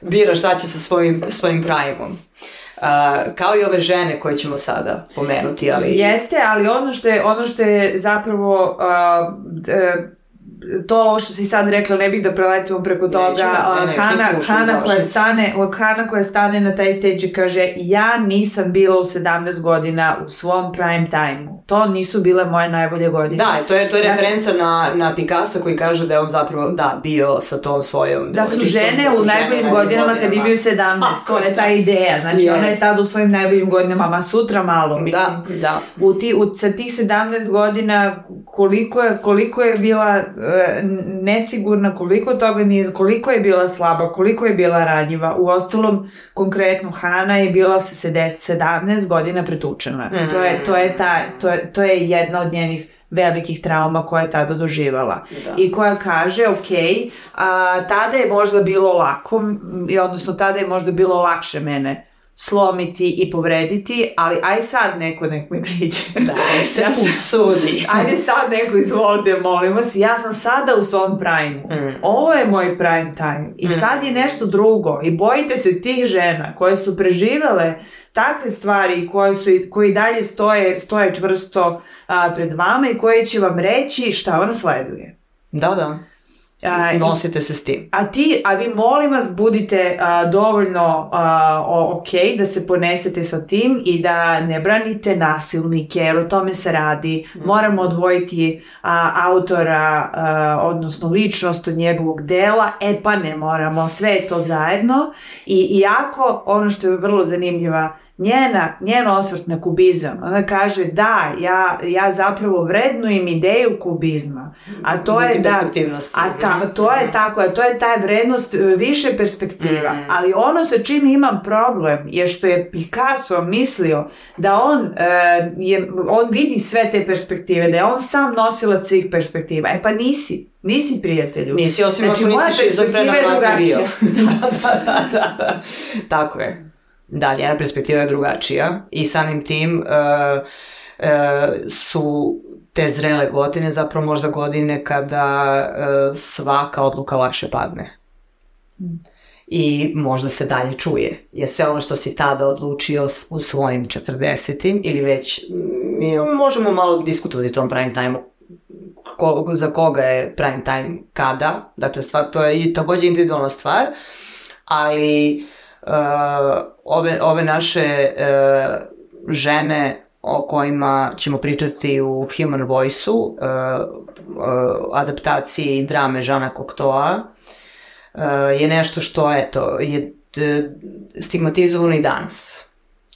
bira šta će sa svojim, svojim primeom. Uh, kao i ove žene koje ćemo sada pomenuti, ali... Jeste, ali ono što je, ono što je zapravo uh, to ovo što si sad rekla, ne bih da preletimo preko toga. Nećemo, ne, koja stane, Hana koja stane na taj stage i kaže ja nisam bila u 17 godina u svom prime time-u. To nisu bile moje najbolje godine. Da, to je, to je da referenca na, na Picasso koji kaže da je on zapravo da, bio sa tom svojom... Da su žene da su u najboljim žene, godinama kad imaju 17. to je ta da. ideja. Znači yes. ona je sad u svojim najboljim godinama, ma sutra malo. Da, mislim. Da, da. U ti, u, sa tih 17 godina koliko je, koliko je bila nesigurna koliko toga nije, koliko je bila slaba, koliko je bila ranjiva. U ostalom, konkretno, Hana je bila sa 17 godina pretučena. Mm. To, je, to, je ta, to, je, to je jedna od njenih velikih trauma koje je tada doživala. Da. I koja kaže, ok, a, tada je možda bilo lako, odnosno tada je možda bilo lakše mene slomiti i povrediti, ali aj sad neko nek mi priđe. Da, aj se ja usudi. Ajde sad neko izvolite, molimo se. Ja sam sada u svom prime. Mm. Ovo je moj prime time. I mm. sad je nešto drugo. I bojite se tih žena koje su preživele takve stvari koje, su, koji dalje stoje, stoje čvrsto a, pred vama i koje će vam reći šta vam sleduje. Da, da. A, nosite se s tim. A ti, a vi molim vas budite a, dovoljno a, ok da se ponesete sa tim i da ne branite nasilnike jer o tome se radi. Mhm. Moramo odvojiti a, autora, a, odnosno ličnost od njegovog dela, e pa ne moramo, sve je to zajedno i iako ono što je vrlo zanimljiva njena, njen osvrt na kubizam. Ona kaže da, ja, ja zapravo vrednujem ideju kubizma. A to je da, a ta, to je da. tako, a to je taj vrednost e, više perspektiva. Mm. Ali ono sa čim imam problem je što je Picasso mislio da on, e, je, on vidi sve te perspektive, da je on sam nosilac svih perspektiva. E pa nisi. Nisi prijatelju. Nisi, osim znači, ako nisi šizofrena mladi bio. da, da, da, da. Tako je da, njena perspektiva je drugačija i samim tim uh, uh, su te zrele godine zapravo možda godine kada uh, svaka odluka lakše padne. I možda se dalje čuje. Je sve ono što si tada odlučio u svojim 40 ili već, mi možemo malo diskutovati o tom prime time ko, za koga je prime time kada. Dakle, sva, to je i također individualna stvar, ali Uh, ove, ove naše e, žene o kojima ćemo pričati u Human Voice-u, e, e, adaptaciji drame Žana Koktoa, e, je nešto što, eto, je e, stigmatizovano i danas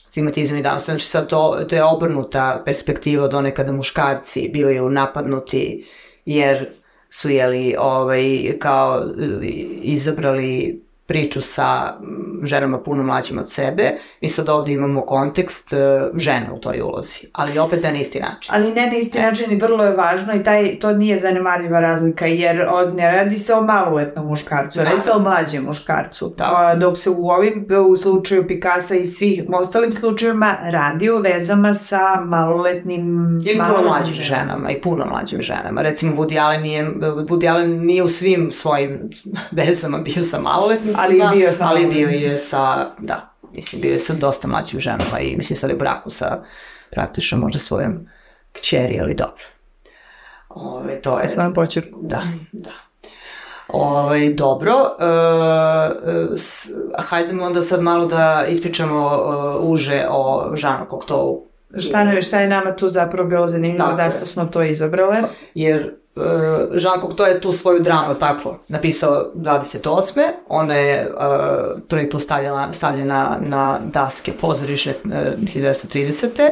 stigmatizam i danas. Znači sad to, to je obrnuta perspektiva od one kada muškarci bili napadnuti jer su jeli ovaj, kao e, izabrali priču sa mm, ženama puno mlađim od sebe, mi sad ovde imamo kontekst e, žena u toj ulozi, ali opet da na isti način. Ali ne na isti e. način i vrlo je važno i taj, to nije zanemarljiva razlika, jer od, ne radi se o maloletnom muškarcu, da. radi se o mlađem muškarcu. Da. A, dok se u ovim, u slučaju Pikasa i svih ostalim slučajevima, radi o vezama sa maloletnim... Ili puno mlađim ženama. ženama, i puno mlađim ženama. Recimo, Woody Allen nije, Woody Allen nije u svim svojim vezama bio sa maloletnim ali da, bio sam... Ali bio je sa, da, mislim, bio je sa dosta mlađim ženama i mislim sad je u braku sa praktično možda svojom kćeri, ali dobro. Ove, to je... Sa svojom počerku. Da, da. Ovaj, dobro, e, e, s, hajdemo onda sad malo da ispričamo e, uže o Žanu Koktovu. Šta, ne, šta je nama tu zapravo bilo zanimljivo, dakle. zašto smo to izabrale? Jer uh, Jean Cocteau je tu svoju dramu, tako, napisao 28. Ona je uh, prvi put stavljena, stavljena na daske pozorišne uh, eh, 1930.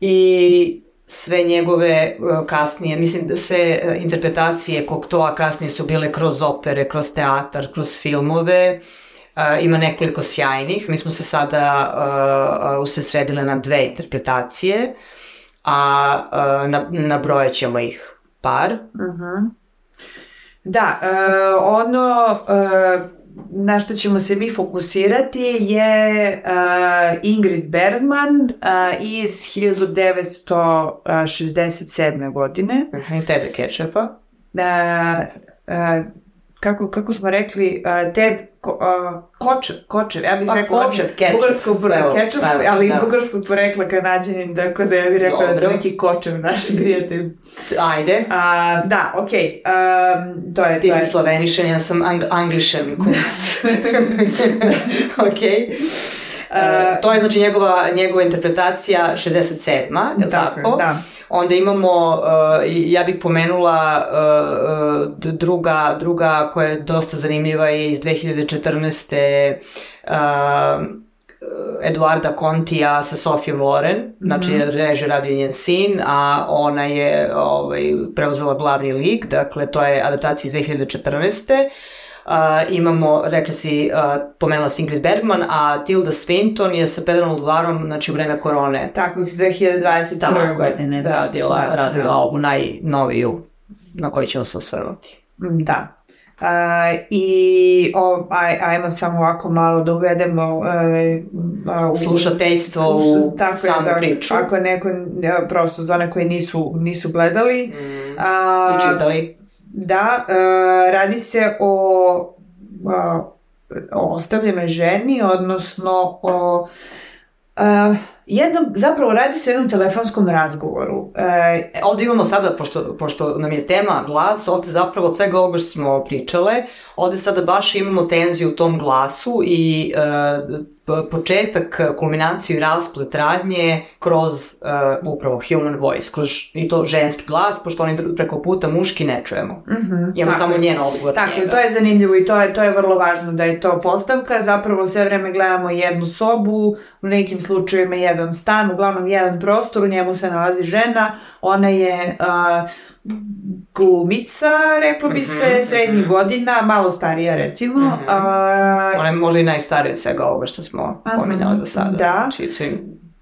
I sve njegove uh, kasnije, mislim sve uh, interpretacije Koktoa kasnije su bile kroz opere, kroz teatar, kroz filmove. Uh, ima nekoliko sjajnih. Mi smo se sada uh, usresredile na dve interpretacije a, a na, nabrojat ćemo ih par. Uh mhm. -huh. Da, uh, ono... Uh, na što ćemo se mi fokusirati je uh, Ingrid Bergman uh, iz 1967. godine. Aha, i tebe Ketchupa. Uh, da, uh, kako, kako smo rekli, uh, Deb ko, uh, Kočev, ja bih pa, rekla Kočev, Kečev, bugarskog porekla, Kečev, pa, ali da. bugarskog porekla kanadjanin, tako da ja bih rekla da Dobro. da neki Kočev naš prijatelj. Ajde. A, uh, da, okej, okay. um, to je... Ti to si je. slovenišan, ja sam ang anglišan kunst. Da. okej. Okay. E, to je znači njegova, njegova interpretacija 67. Je tako? Da. Onda imamo, e, ja bih pomenula e, druga, druga koja je dosta zanimljiva je iz 2014. Uh, e, Eduarda Contija sa Sofijom Loren, znači mm -hmm. reže radio njen sin, a ona je ovaj, preuzela glavni lik, dakle to je adaptacija iz 2014. Uh, imamo, rekli si, uh, pomenula si Ingrid Bergman, a Tilda Swinton je sa Pedrom Ludvarom, znači u vreme korone. Tako, 2021. godine. Da. da, radila, da, da. radila da. ovu najnoviju na koju ćemo se osvrnuti. Mm, da. Uh, I o, aj, ajmo samo ovako malo da uvedemo uh, uh, slušateljstvo u, sluša, tako samu je, da. priču. Ako neko, e, prosto za one koji nisu, nisu gledali. Mm, uh, I čitali Da, uh, radi se o, uh, o ostavljenoj ženi, odnosno o uh, jednom, zapravo radi se o jednom telefonskom razgovoru. E, e, ovde imamo sada, pošto, pošto nam je tema glas, ovde zapravo od svega ovoga što smo pričale, ovde sada baš imamo tenziju u tom glasu i e, početak, kulminaciju i rasplet radnje kroz e, upravo human voice, kroz, i to ženski glas, pošto oni preko puta muški ne čujemo. Mm -hmm, Imamo samo njen odgovor. Tako, njega. to je zanimljivo i to je, to je vrlo važno da je to postavka. Zapravo sve vreme gledamo jednu sobu, u nekim slučajima je jedan stan, uglavnom jedan prostor, u njemu se nalazi žena, ona je uh, glumica, reklo bi se, mm-hmm, srednjih mm-hmm. godina, malo starija recimo. Mm-hmm. Uh, ona je možda i najstarija od svega ovoga što smo pominjali do sada. Da. Či znači, su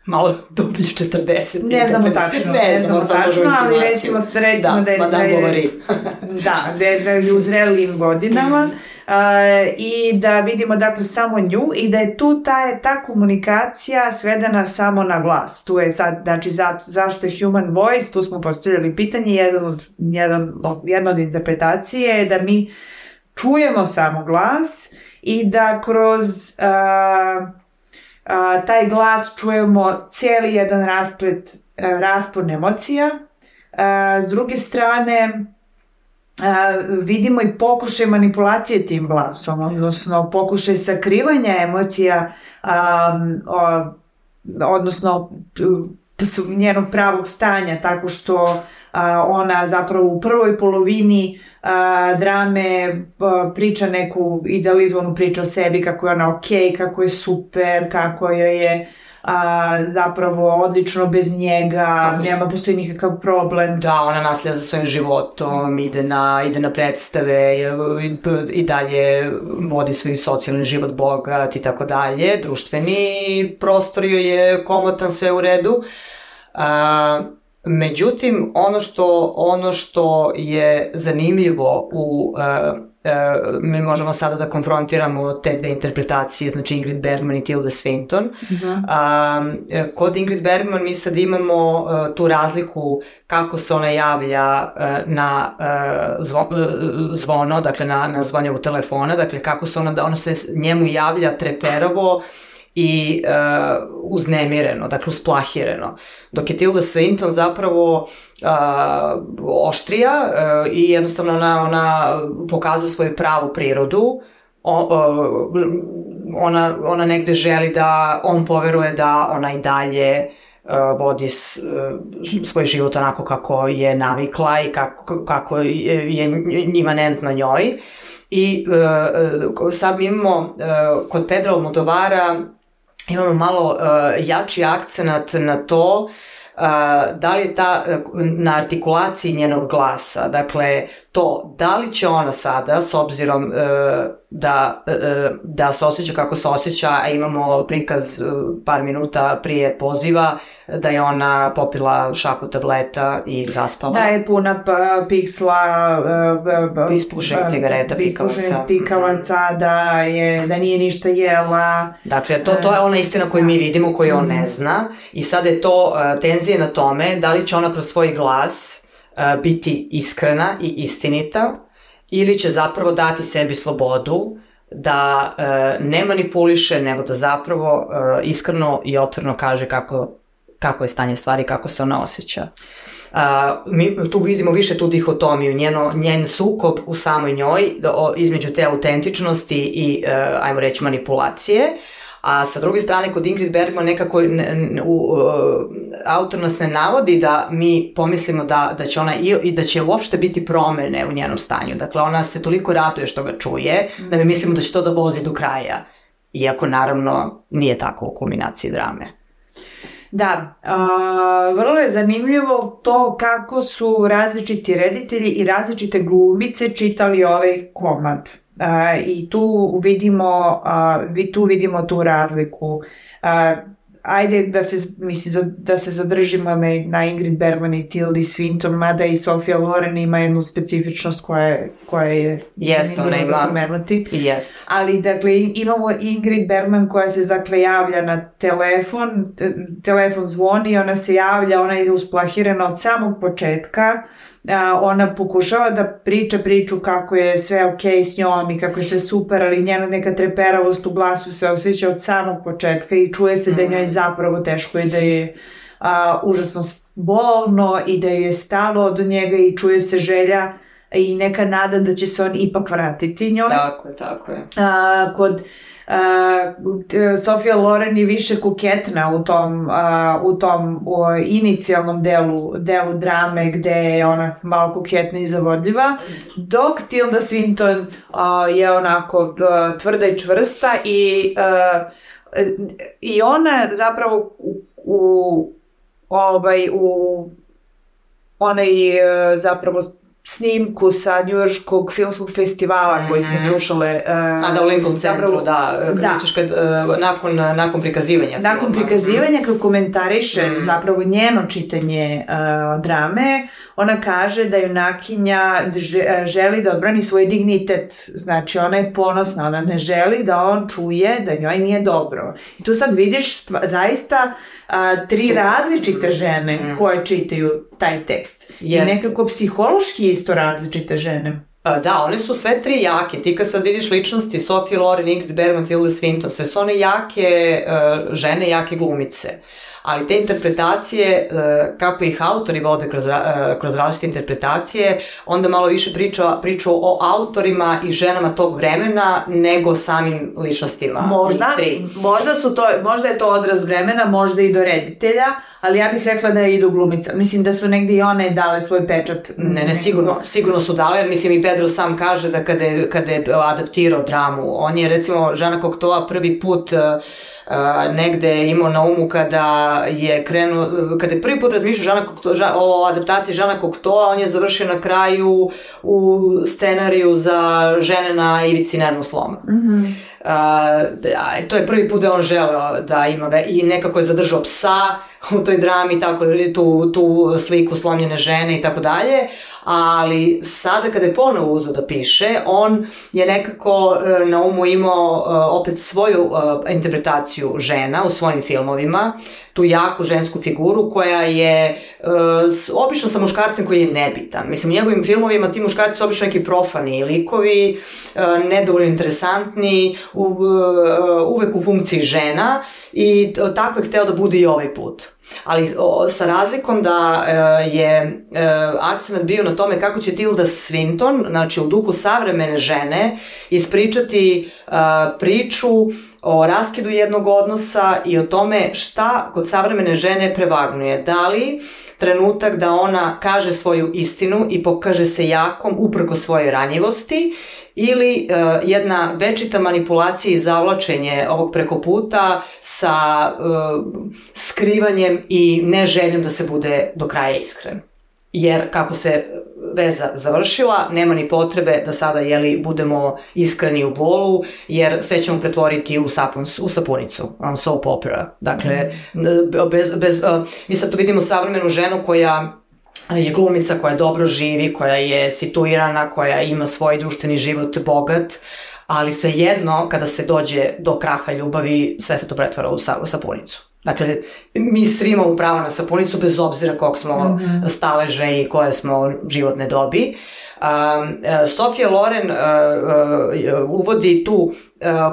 malo dobili 40. Ne znamo tačno, ne, ne znamo tačno, ali recimo, recimo da, da je... Pa da, da, da, da je, da je u zrelim godinama. Mhm i da vidimo dakle samo nju i da je tu ta, je ta komunikacija svedena samo na glas. Tu je sad, znači za, zašto je human voice, tu smo postavili pitanje, jedan od, jedan, jedna od interpretacije je da mi čujemo samo glas i da kroz a, a, taj glas čujemo cijeli jedan rasplet, raspon emocija. A, s druge strane, vidimo i pokušaj manipulacije tim glasom, odnosno pokušaj sakrivanja emocija, a, a, odnosno njenog pravog stanja, tako što a, ona zapravo u prvoj polovini a, drame a, priča neku idealizovanu priču o sebi, kako je ona okej, okay, kako je super, kako joj je a, zapravo odlično bez njega, Kako nema postoji nikakav problem. Da, ona naslija za svojim životom, ide na, ide na predstave i, i dalje vodi svoj socijalni život bogat i tako dalje, društveni prostor joj je komotan, sve u redu. A, međutim, ono što, ono što je zanimljivo u uh, e, mi možemo sada da konfrontiramo te dve interpretacije, znači Ingrid Bergman i Tilda Swinton. Uh -huh. A, kod Ingrid Bergman mi sad imamo a, eh, tu razliku kako se ona javlja a, eh, na a, zvo, a, zvono, dakle na, na u telefona, dakle kako se ona, da ona se njemu javlja treperovo, i uh, uznemireno, dakle usplahireno. Dok je Tilda Swinton zapravo uh, oštrija uh, i jednostavno ona, ona pokazuje svoju pravu prirodu, o, o, ona, ona negde želi da on poveruje da ona i dalje uh, vodi s, uh, svoj život onako kako je navikla i kako, kako je, je imanentno njoj. I uh, sad imamo uh, kod Pedro Almodovara imamo malo e, jači akcenat na to e, da li je ta e, na artikulaciji njenog glasa, dakle to da li će ona sada, s obzirom e, da, e, e da se osjeća kako se osjeća, a imamo ovaj prikaz e, par minuta prije poziva, da je ona popila šaku tableta i zaspala. Da je puna pa, piksla, e, e, e ispušenih cigareta, pikavaca. pikavaca, da, je, da nije ništa jela. Dakle, to, to je ona istina koju mi da. vidimo, koju on ne mhm. zna. I sad je to tenzije na tome da li će ona kroz svoj glas E, biti iskrena i istinita ili će zapravo dati sebi slobodu da uh, ne manipuliše, nego da zapravo uh, iskreno i otvorno kaže kako, kako je stanje stvari, kako se ona osjeća. Uh, mi tu vidimo više tu dihotomiju, njeno, njen sukob u samoj njoj o, između te autentičnosti i, uh, ajmo reći, manipulacije, uh, A sa druge strane, kod Ingrid Bergman nekako ne, u, u, autor nas ne navodi da mi pomislimo da, da će ona i, i da će uopšte biti promene u njenom stanju. Dakle, ona se toliko ratuje što ga čuje, da mi mislimo da će to da vozi do kraja. Iako, naravno, nije tako u kulminaciji drame. Da, a, vrlo je zanimljivo to kako su različiti reditelji i različite glumice čitali ovaj komad i tu vidimo, vi, tu vidimo tu razliku. Ajde da se, misli, da se zadržimo na, na Ingrid Bergman i Tildi Swinton, mada i Sofia Loren ima jednu specifičnost koja koja je Jest, ona ima. Pomenuti. Jest. Ali, dakle, imamo Ingrid Bergman koja se, dakle, javlja na telefon, e, telefon zvoni, ona se javlja, ona je usplahirana od samog početka, uh, a, ona pokušava da priča priču kako je sve okej okay s njom i kako je sve super, ali njena neka treperavost u glasu se osjeća od samog početka i čuje se da je mhm. njoj zapravo teško je da je a, užasno bolno i da je stalo od njega i čuje se želja i neka nada da će se on ipak vratiti njoj. Tako je, tako je. A, kod Uh, Sofia Loren je više kuketna u tom, uh, u tom u inicijalnom delu, delu drame gde je ona malo kuketna i zavodljiva, dok Tilda Swinton uh, je onako tvrda i čvrsta i, i ona zapravo u, u ovaj, u onaj zapravo snimku sa njujorškog filmskog festivala koji smo mhm. slušale. Uh, A eh, da, u Lincoln centru, zapravo, da. Eh, da. Misliš kad, uh, nakon, nakon prikazivanja. Nakon filma. prikazivanja, mhm. kako komentariše mm. zapravo njeno čitanje uh, drame, ona kaže da junakinja želi da odbrani svoj dignitet. Znači, ona je ponosna, ona ne želi da on čuje da njoj nije dobro. I tu sad vidiš stva, zaista tri Su. različite mhm. žene mm. koje čitaju taj tekst. Yes. I nekako psihološki isto različite žene. Da, one su sve tri jake. Ti kad sad vidiš ličnosti, Sophie Loren, Ingrid Bergman, Tilda Swinton, sve su one jake uh, žene, jake glumice. Ali te interpretacije, uh, kako ih autori vode kroz, uh, kroz različite interpretacije, onda malo više priča, priča o autorima i ženama tog vremena nego samim ličnostima. Možda, možda, su to, možda je to odraz vremena, možda i do reditelja, ali ja bih rekla da je idu glumica. Mislim da su negde i one dale svoj pečat. Ne, ne, sigurno, sigurno su dale. Mislim i Pedro sam kaže da kada je, kada je adaptirao dramu, on je recimo Žana Koktoa prvi put uh, negde imao na umu kada je krenuo, kada je prvi put razmišljao Žana Kokto, ža, o adaptaciji Žana Koktoa, on je završio na kraju u scenariju za žene na ivici nervnog sloma. Mm -hmm a, uh, to je prvi put da on želeo da ima ve i nekako je zadržao psa u toj drami, tako tu, tu sliku slomljene žene i tako dalje, ali sada kada je ponovo uzao da piše, on je nekako e, na umu imao e, opet svoju e, interpretaciju žena u svojim filmovima, tu jaku žensku figuru koja je obično sa muškarcem koji je nebitan. Mislim, u njegovim filmovima ti muškarci su obično neki profani likovi, nedovoljno interesantni, uvek u funkciji žena i tako je hteo da bude i ovaj put ali o, sa razlikom da e, je e, akcent bio na tome kako će Tilda Swinton, znači u duhu savremene žene, ispričati e, priču o raskidu jednog odnosa i o tome šta kod savremene žene prevagnuje. Da li trenutak da ona kaže svoju istinu i pokaže se jakom uprko svoje ranjivosti ili e, jedna večita manipulacija i zavlačenje ovog preko puta sa e, skrivanjem i neželjom da se bude do kraja iskren. Jer kako se veza završila, nema ni potrebe da sada jeli, budemo iskreni u bolu, jer sve ćemo pretvoriti u, sapun, u sapunicu, um, soap opera. Dakle, mhm. bez, bez, uh, mi sad tu vidimo savremenu ženu koja je glumica koja dobro živi, koja je situirana, koja ima svoj društveni život bogat, ali svejedno kada se dođe do kraha ljubavi, sve se to pretvara u sapunicu. Dakle, mi svi imamo pravo na sapunicu bez obzira kog smo mm -hmm. staleža i koje smo životne dobi. Uh, E, Sofia Loren e, e, uvodi tu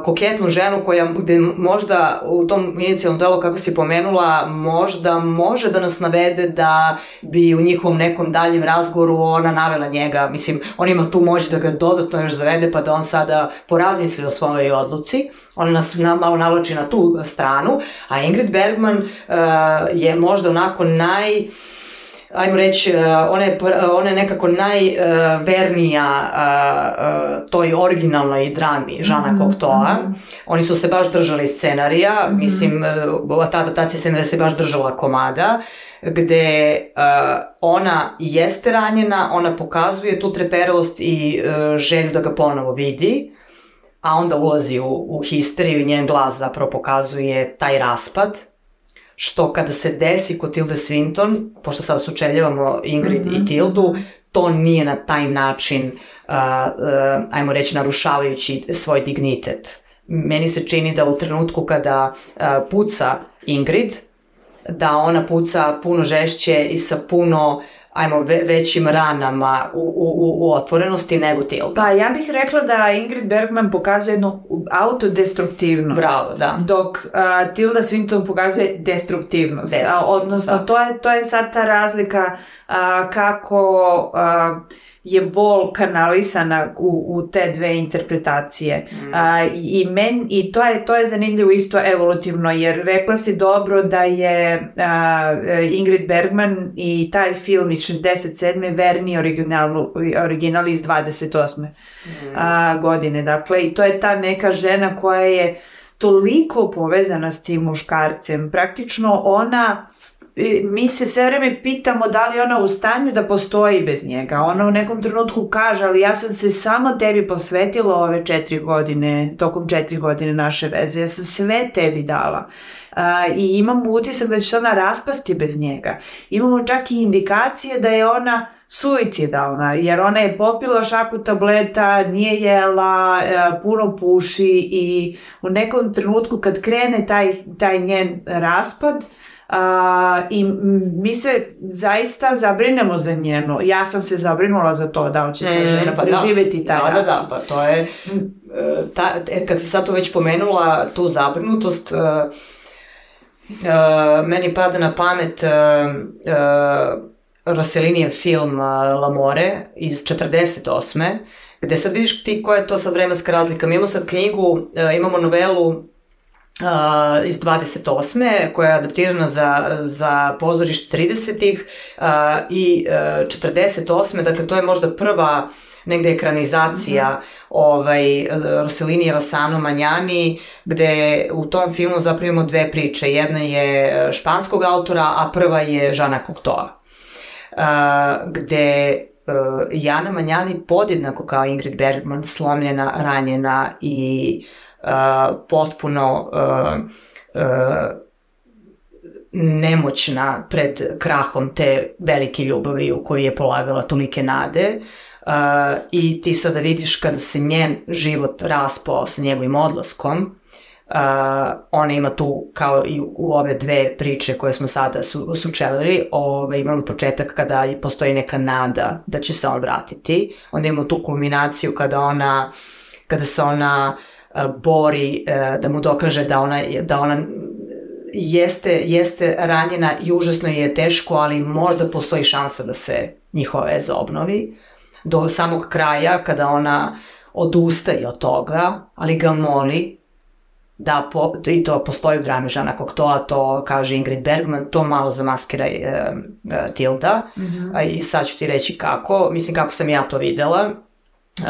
koketnu ženu koja gde možda u tom inicijalnom delu kako si pomenula možda može da nas navede da bi u njihovom nekom daljem razgovoru ona navela njega, mislim on ima tu moć da ga dodatno još zavede pa da on sada porazmisli o svojoj odluci ona nas na, malo naloči na tu stranu a Ingrid Bergman uh, je možda onako naj uh, ajmo reći, e, one, je nekako najvernija e, e, toj originalnoj drami Žana Koktoa. Mhm, mhm. Oni su se baš držali scenarija, mm-hmm. mislim, ta adaptacija scenarija se baš držala komada gde ona jeste ranjena, ona pokazuje tu treperost i želju da ga ponovo vidi, a onda ulazi u, u histeriju i njen glas zapravo pokazuje taj raspad što kada se desi kod Tilde Swinton, pošto sada sučeljavamo Ingrid mm -hmm. i mhm. Tildu, to nije na taj način, uh, uh, ajmo reći, narušavajući svoj dignitet. Meni se čini da u trenutku kada uh, puca Ingrid, da ona puca puno žešće i sa puno uh, ajmo, ve, većim ranama u, u, u otvorenosti nego Tilda. Pa ja bih rekla da Ingrid Bergman pokazuje jednu autodestruktivnost. Bravo, da. Dok a, Tilda Swinton pokazuje destruktivnost. destruktivnost a, odnosno, da. to, je, to je sad ta razlika a, kako... A, je bol kanalisana u, u te dve interpretacije. Mm. A, i, men, i to, je, to je zanimljivo isto evolutivno, jer rekla si dobro da je a, e, Ingrid Bergman i taj film iz 67. verni originalu, original iz 28. Mm. A, godine. Dakle, i to je ta neka žena koja je toliko povezana s tim muškarcem. Praktično ona mi se sve vreme pitamo da li ona u stanju da postoji bez njega. Ona u nekom trenutku kaže, ali ja sam se samo tebi posvetila ove četiri godine, tokom četiri godine naše veze, ja sam sve tebi dala. A, I imam utisak da će se ona raspasti bez njega. Imamo čak i indikacije da je ona suicidalna, jer ona je popila šaku tableta, nije jela, e, puno puši i u nekom trenutku kad krene taj, taj njen raspad, a, i mi se zaista zabrinemo za njeno. Ja sam se zabrinula za to da li će ta mm, da žena pa da. preživeti da, taj da, Da, da, pa to je, mm. eh, ta, e, kad si sad to već pomenula, tu zabrinutost, uh, meni pada na pamet uh, Roselinijev film La More iz 48. Gde sad vidiš ti koja je to sad vremenska razlika. Mi imamo sad knjigu, imamo novelu Uh, iz 28. koja je adaptirana za, za pozorište 30-ih uh, i uh, e, 48. Dakle, to je možda prva negde ekranizacija mm -hmm. ovaj, Roselinijeva Sano Manjani, gde u tom filmu zaprimo imamo dve priče. Jedna je španskog autora, a prva je Žana Koktova. Uh, gde uh, Jana Manjani podjednako kao Ingrid Bergman slomljena, ranjena i uh, uh, potpuno uh, uh, nemoćna pred krahom te velike ljubavi u koju je polagala tolike nade uh, i ti sada vidiš kada se njen život raspao sa njegovim odlaskom uh, ona ima tu kao i u ove dve priče koje smo sada su, sučelili ove, ovaj, imamo početak kada postoji neka nada da će se on vratiti onda imamo tu kulminaciju kada ona kada se ona uh, E, bori e, da mu dokaže da ona, da ona jeste, jeste ranjena i užasno je teško, ali možda postoji šansa da se njihova veza obnovi. Do samog kraja, kada ona odustaje od toga, ali ga moli da, po, da i to postoji u drami Žana Koktoa, to kaže Ingrid Bergman, to malo zamaskira e, e, Tilda. Mm -hmm. I sad ću ti reći kako, mislim kako sam ja to videla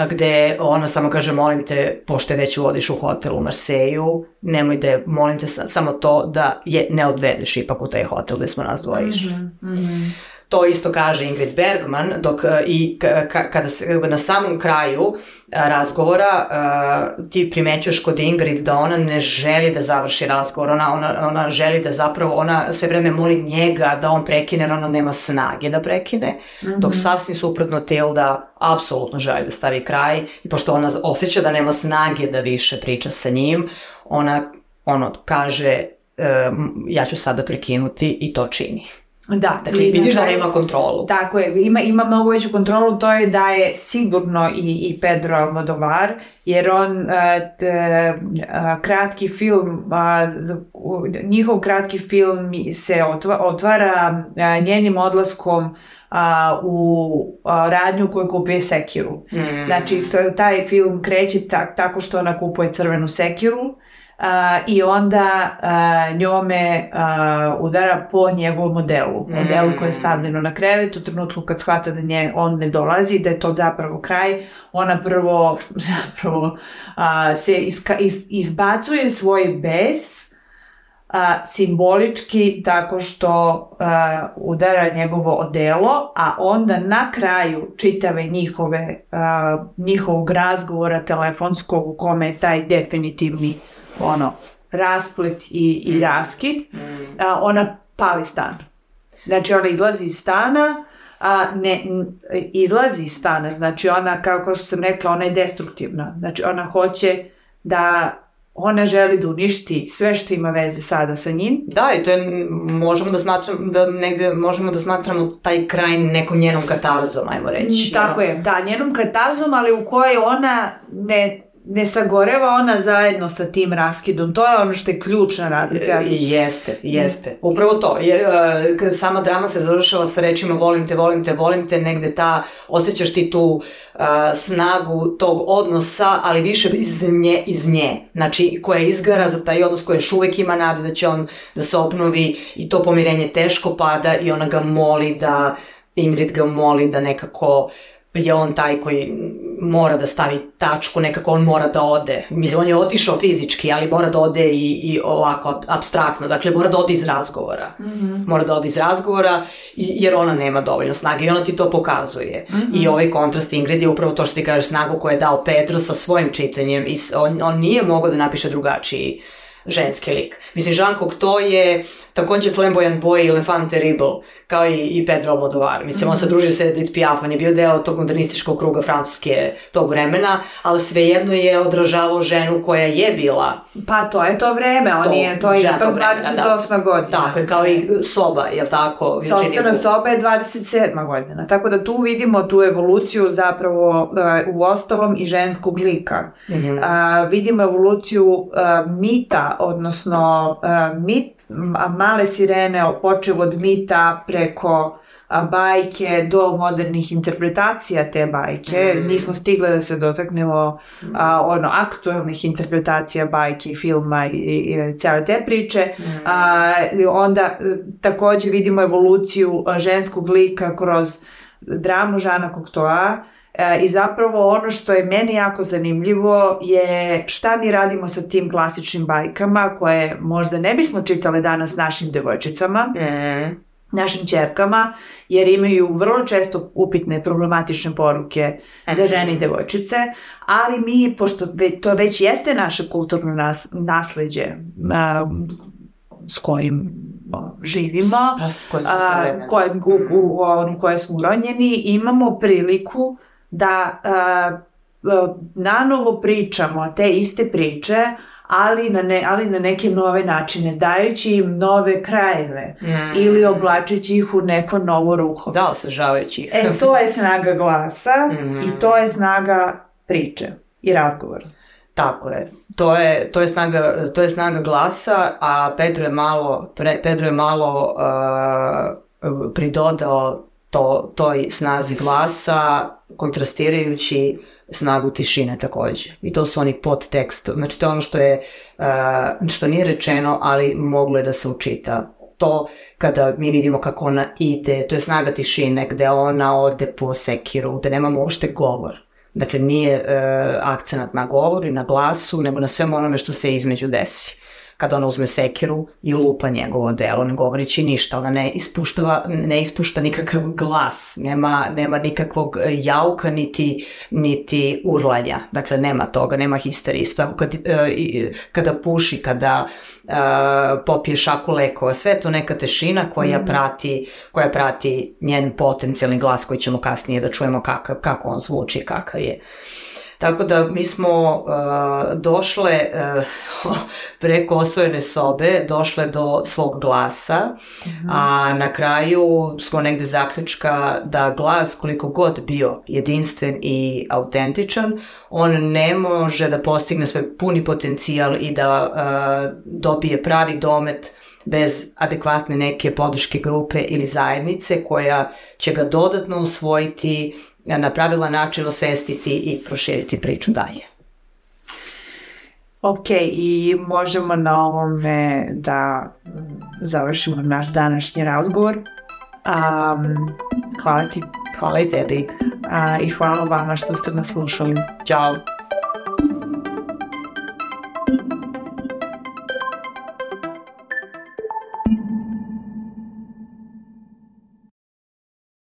gde ona samo kaže molim te, pošto već uvodiš u hotel u Marseju, nemoj da je, molim te samo to da je ne odvedeš ipak u taj hotel gde smo nas dvojiš. Mm -hmm, mm -hmm. To isto kaže Ingrid Bergman, dok e, i kada se na samom kraju e, razgovora e, ti primećuješ kod Ingrid da ona ne želi da završi razgovor, ona, ona, ona želi da zapravo, ona sve vreme moli njega da on prekine, jer ona nema snage da prekine, mm -hmm. dok mhm. sasvim suprotno Tilda apsolutno želi da stavi kraj i pošto ona osjeća da nema snage da više priča sa njim, ona ono kaže ja ću sada prekinuti i to čini. Da, dakle, vidiš da ima kontrolu. Tako je, ima, ima mnogo veću kontrolu, to je da je sigurno i, i Pedro Almodovar, jer on, e, t, e, kratki film, njihov kratki film se otvara e, njenim odlaskom u radnju koju kupuje sekiru. Mm. Znači, to, taj film kreće tak, tako što ona kupuje crvenu sekiru, a, i onda a, njome a, udara po njegovom modelu, modelu koje je mm. stavljeno na krevet u trenutku kad shvata da nje on ne dolazi, da je to zapravo kraj, ona prvo zapravo a, se iska, iz, izbacuje svoj bes a, simbolički tako što a, udara njegovo odelo, a onda na kraju čitave njihove, a, njihovog razgovora telefonskog u kome je taj definitivni ono, rasplet i, i mm. raskid, mm. a, ona pali stan. Znači ona izlazi iz stana, a ne izlazi iz stana, znači ona kao, kao što sam rekla, ona je destruktivna. Znači ona hoće da ona želi da uništi sve što ima veze sada sa njim. Da, i to je, možemo da smatramo, da negde, možemo da smatramo taj kraj nekom njenom katarzom, ajmo reći. Mm, tako je, da, njenom katarzom, ali u kojoj ona ne ne sagoreva ona zajedno sa tim raskidom. To je ono što je ključna razlika. E, jeste, mm. jeste. Upravo to. Je, e, kad sama drama se završava sa rečima volim te, volim te, volim te, negde ta, osjećaš ti tu uh, snagu tog odnosa, ali više iz nje, iz nje. Znači, koja izgara za taj odnos, koja još uvek ima nade da će on da se opnovi i to pomirenje teško pada i ona ga moli da, Ingrid ga moli da nekako uh, je on taj koji mora da stavi tačku, nekako on mora da ode. Mislim, on je otišao fizički, ali mora da ode i, i ovako abstraktno, dakle mora da ode iz razgovora. Mm -hmm. Mora da ode iz razgovora, jer ona nema dovoljno snage i ona ti to pokazuje. Mm -hmm. I ovaj kontrast Ingrid je upravo to što ti kažeš snagu koju je dao Pedro sa svojim čitanjem i on, on nije mogao da napiše drugačiji ženski lik. Mislim, Jean Cocteau je takođe flamboyant boy i Lefant Terrible, kao i, i Pedro Almodovar. Mislim, on se mhm. družio sa Edith Piaf, on je bio deo tog modernističkog kruga Francuske tog vremena, ali svejedno je odražavao ženu koja je bila... Pa to je to vreme, on to, je, to je ipak 28. Da. godina. Tako je, kao i soba, je li tako? Sobstvena soba je 27. godina, tako da tu vidimo tu evoluciju zapravo uh, u ostalom i ženskog lika. Mm -hmm. uh, vidimo evoluciju uh, mita, odnosno uh, mit male sirene, počev od mita preko bajke do modernih interpretacija te bajke. Mm. Nismo stigle da se dotaknemo mm. a, ono aktualnih interpretacija bajke, filma i, i, i cele te priče. Mm. A, onda e, takođe vidimo evoluciju ženskog lika kroz dramu Žana Koktoa, E, I zapravo ono što je meni jako zanimljivo je šta mi radimo sa tim klasičnim bajkama koje možda ne bismo čitale danas našim devojčicama, mm. našim čerkama, jer imaju vrlo često upitne problematične poruke mm. za žene i devojčice, ali mi, pošto to već jeste naše kulturno nas, nasleđe a, s kojim živimo, s, pa s kojim, a, kojim, u, u, u, koje smo uronjeni, imamo priliku da uh, uh, nanovo pričamo te iste priče, ali na, ne, ali na neke nove načine, dajući im nove krajeve mm. ili oblačeći ih u neko novo ruho. Da, osvežavajući ih. E, to je snaga glasa mm. i to je snaga priče i razgovora. Tako je. To je, to je, snaga, to je snaga glasa, a Pedro je malo, pre, Pedro je malo uh, pridodao to, toj snazi glasa kontrastirajući snagu tišine takođe. I to su oni podtekst, znači to je ono što je, eh, što nije rečeno, ali moglo je da se učita. To kada mi vidimo kako ona ide, to je snaga tišine gde ona ode po sekiru, gde nemamo uopšte govor. Dakle, nije e, akcenat na govoru i na glasu, nego na svemu onome što se između desi kada ona uzme sekiru i lupa njegovo delo, ne govoreći ništa, ona ne, ispuštava, ne ispušta nikakav glas, nema, nema nikakvog jauka niti, niti urlanja, dakle nema toga, nema histerista, tako kad, e, kada puši, kada e, popije šaku lekova, sve to neka tešina koja, mm. prati, koja prati njen potencijalni glas koji ćemo kasnije da čujemo kakav, kako on zvuči, kakav je. Uh, Tako da mi smo uh, došle uh, preko osvojene sobe, došle do svog glasa, uh-huh. a na kraju smo negde zaključka da glas koliko god bio jedinstven i autentičan, on ne može da postigne svoj puni potencijal i da uh, dobije pravi domet bez adekvatne neke podrške grupe ili zajednice koja će ga dodatno usvojiti na pravilan način osvestiti i proširiti priču dalje. Ok, i možemo na ovome da mm, završimo naš današnji razgovor. Um, hvala ti. Hvala i tebi. Uh, I hvala vama što ste nas slušali. Ćao.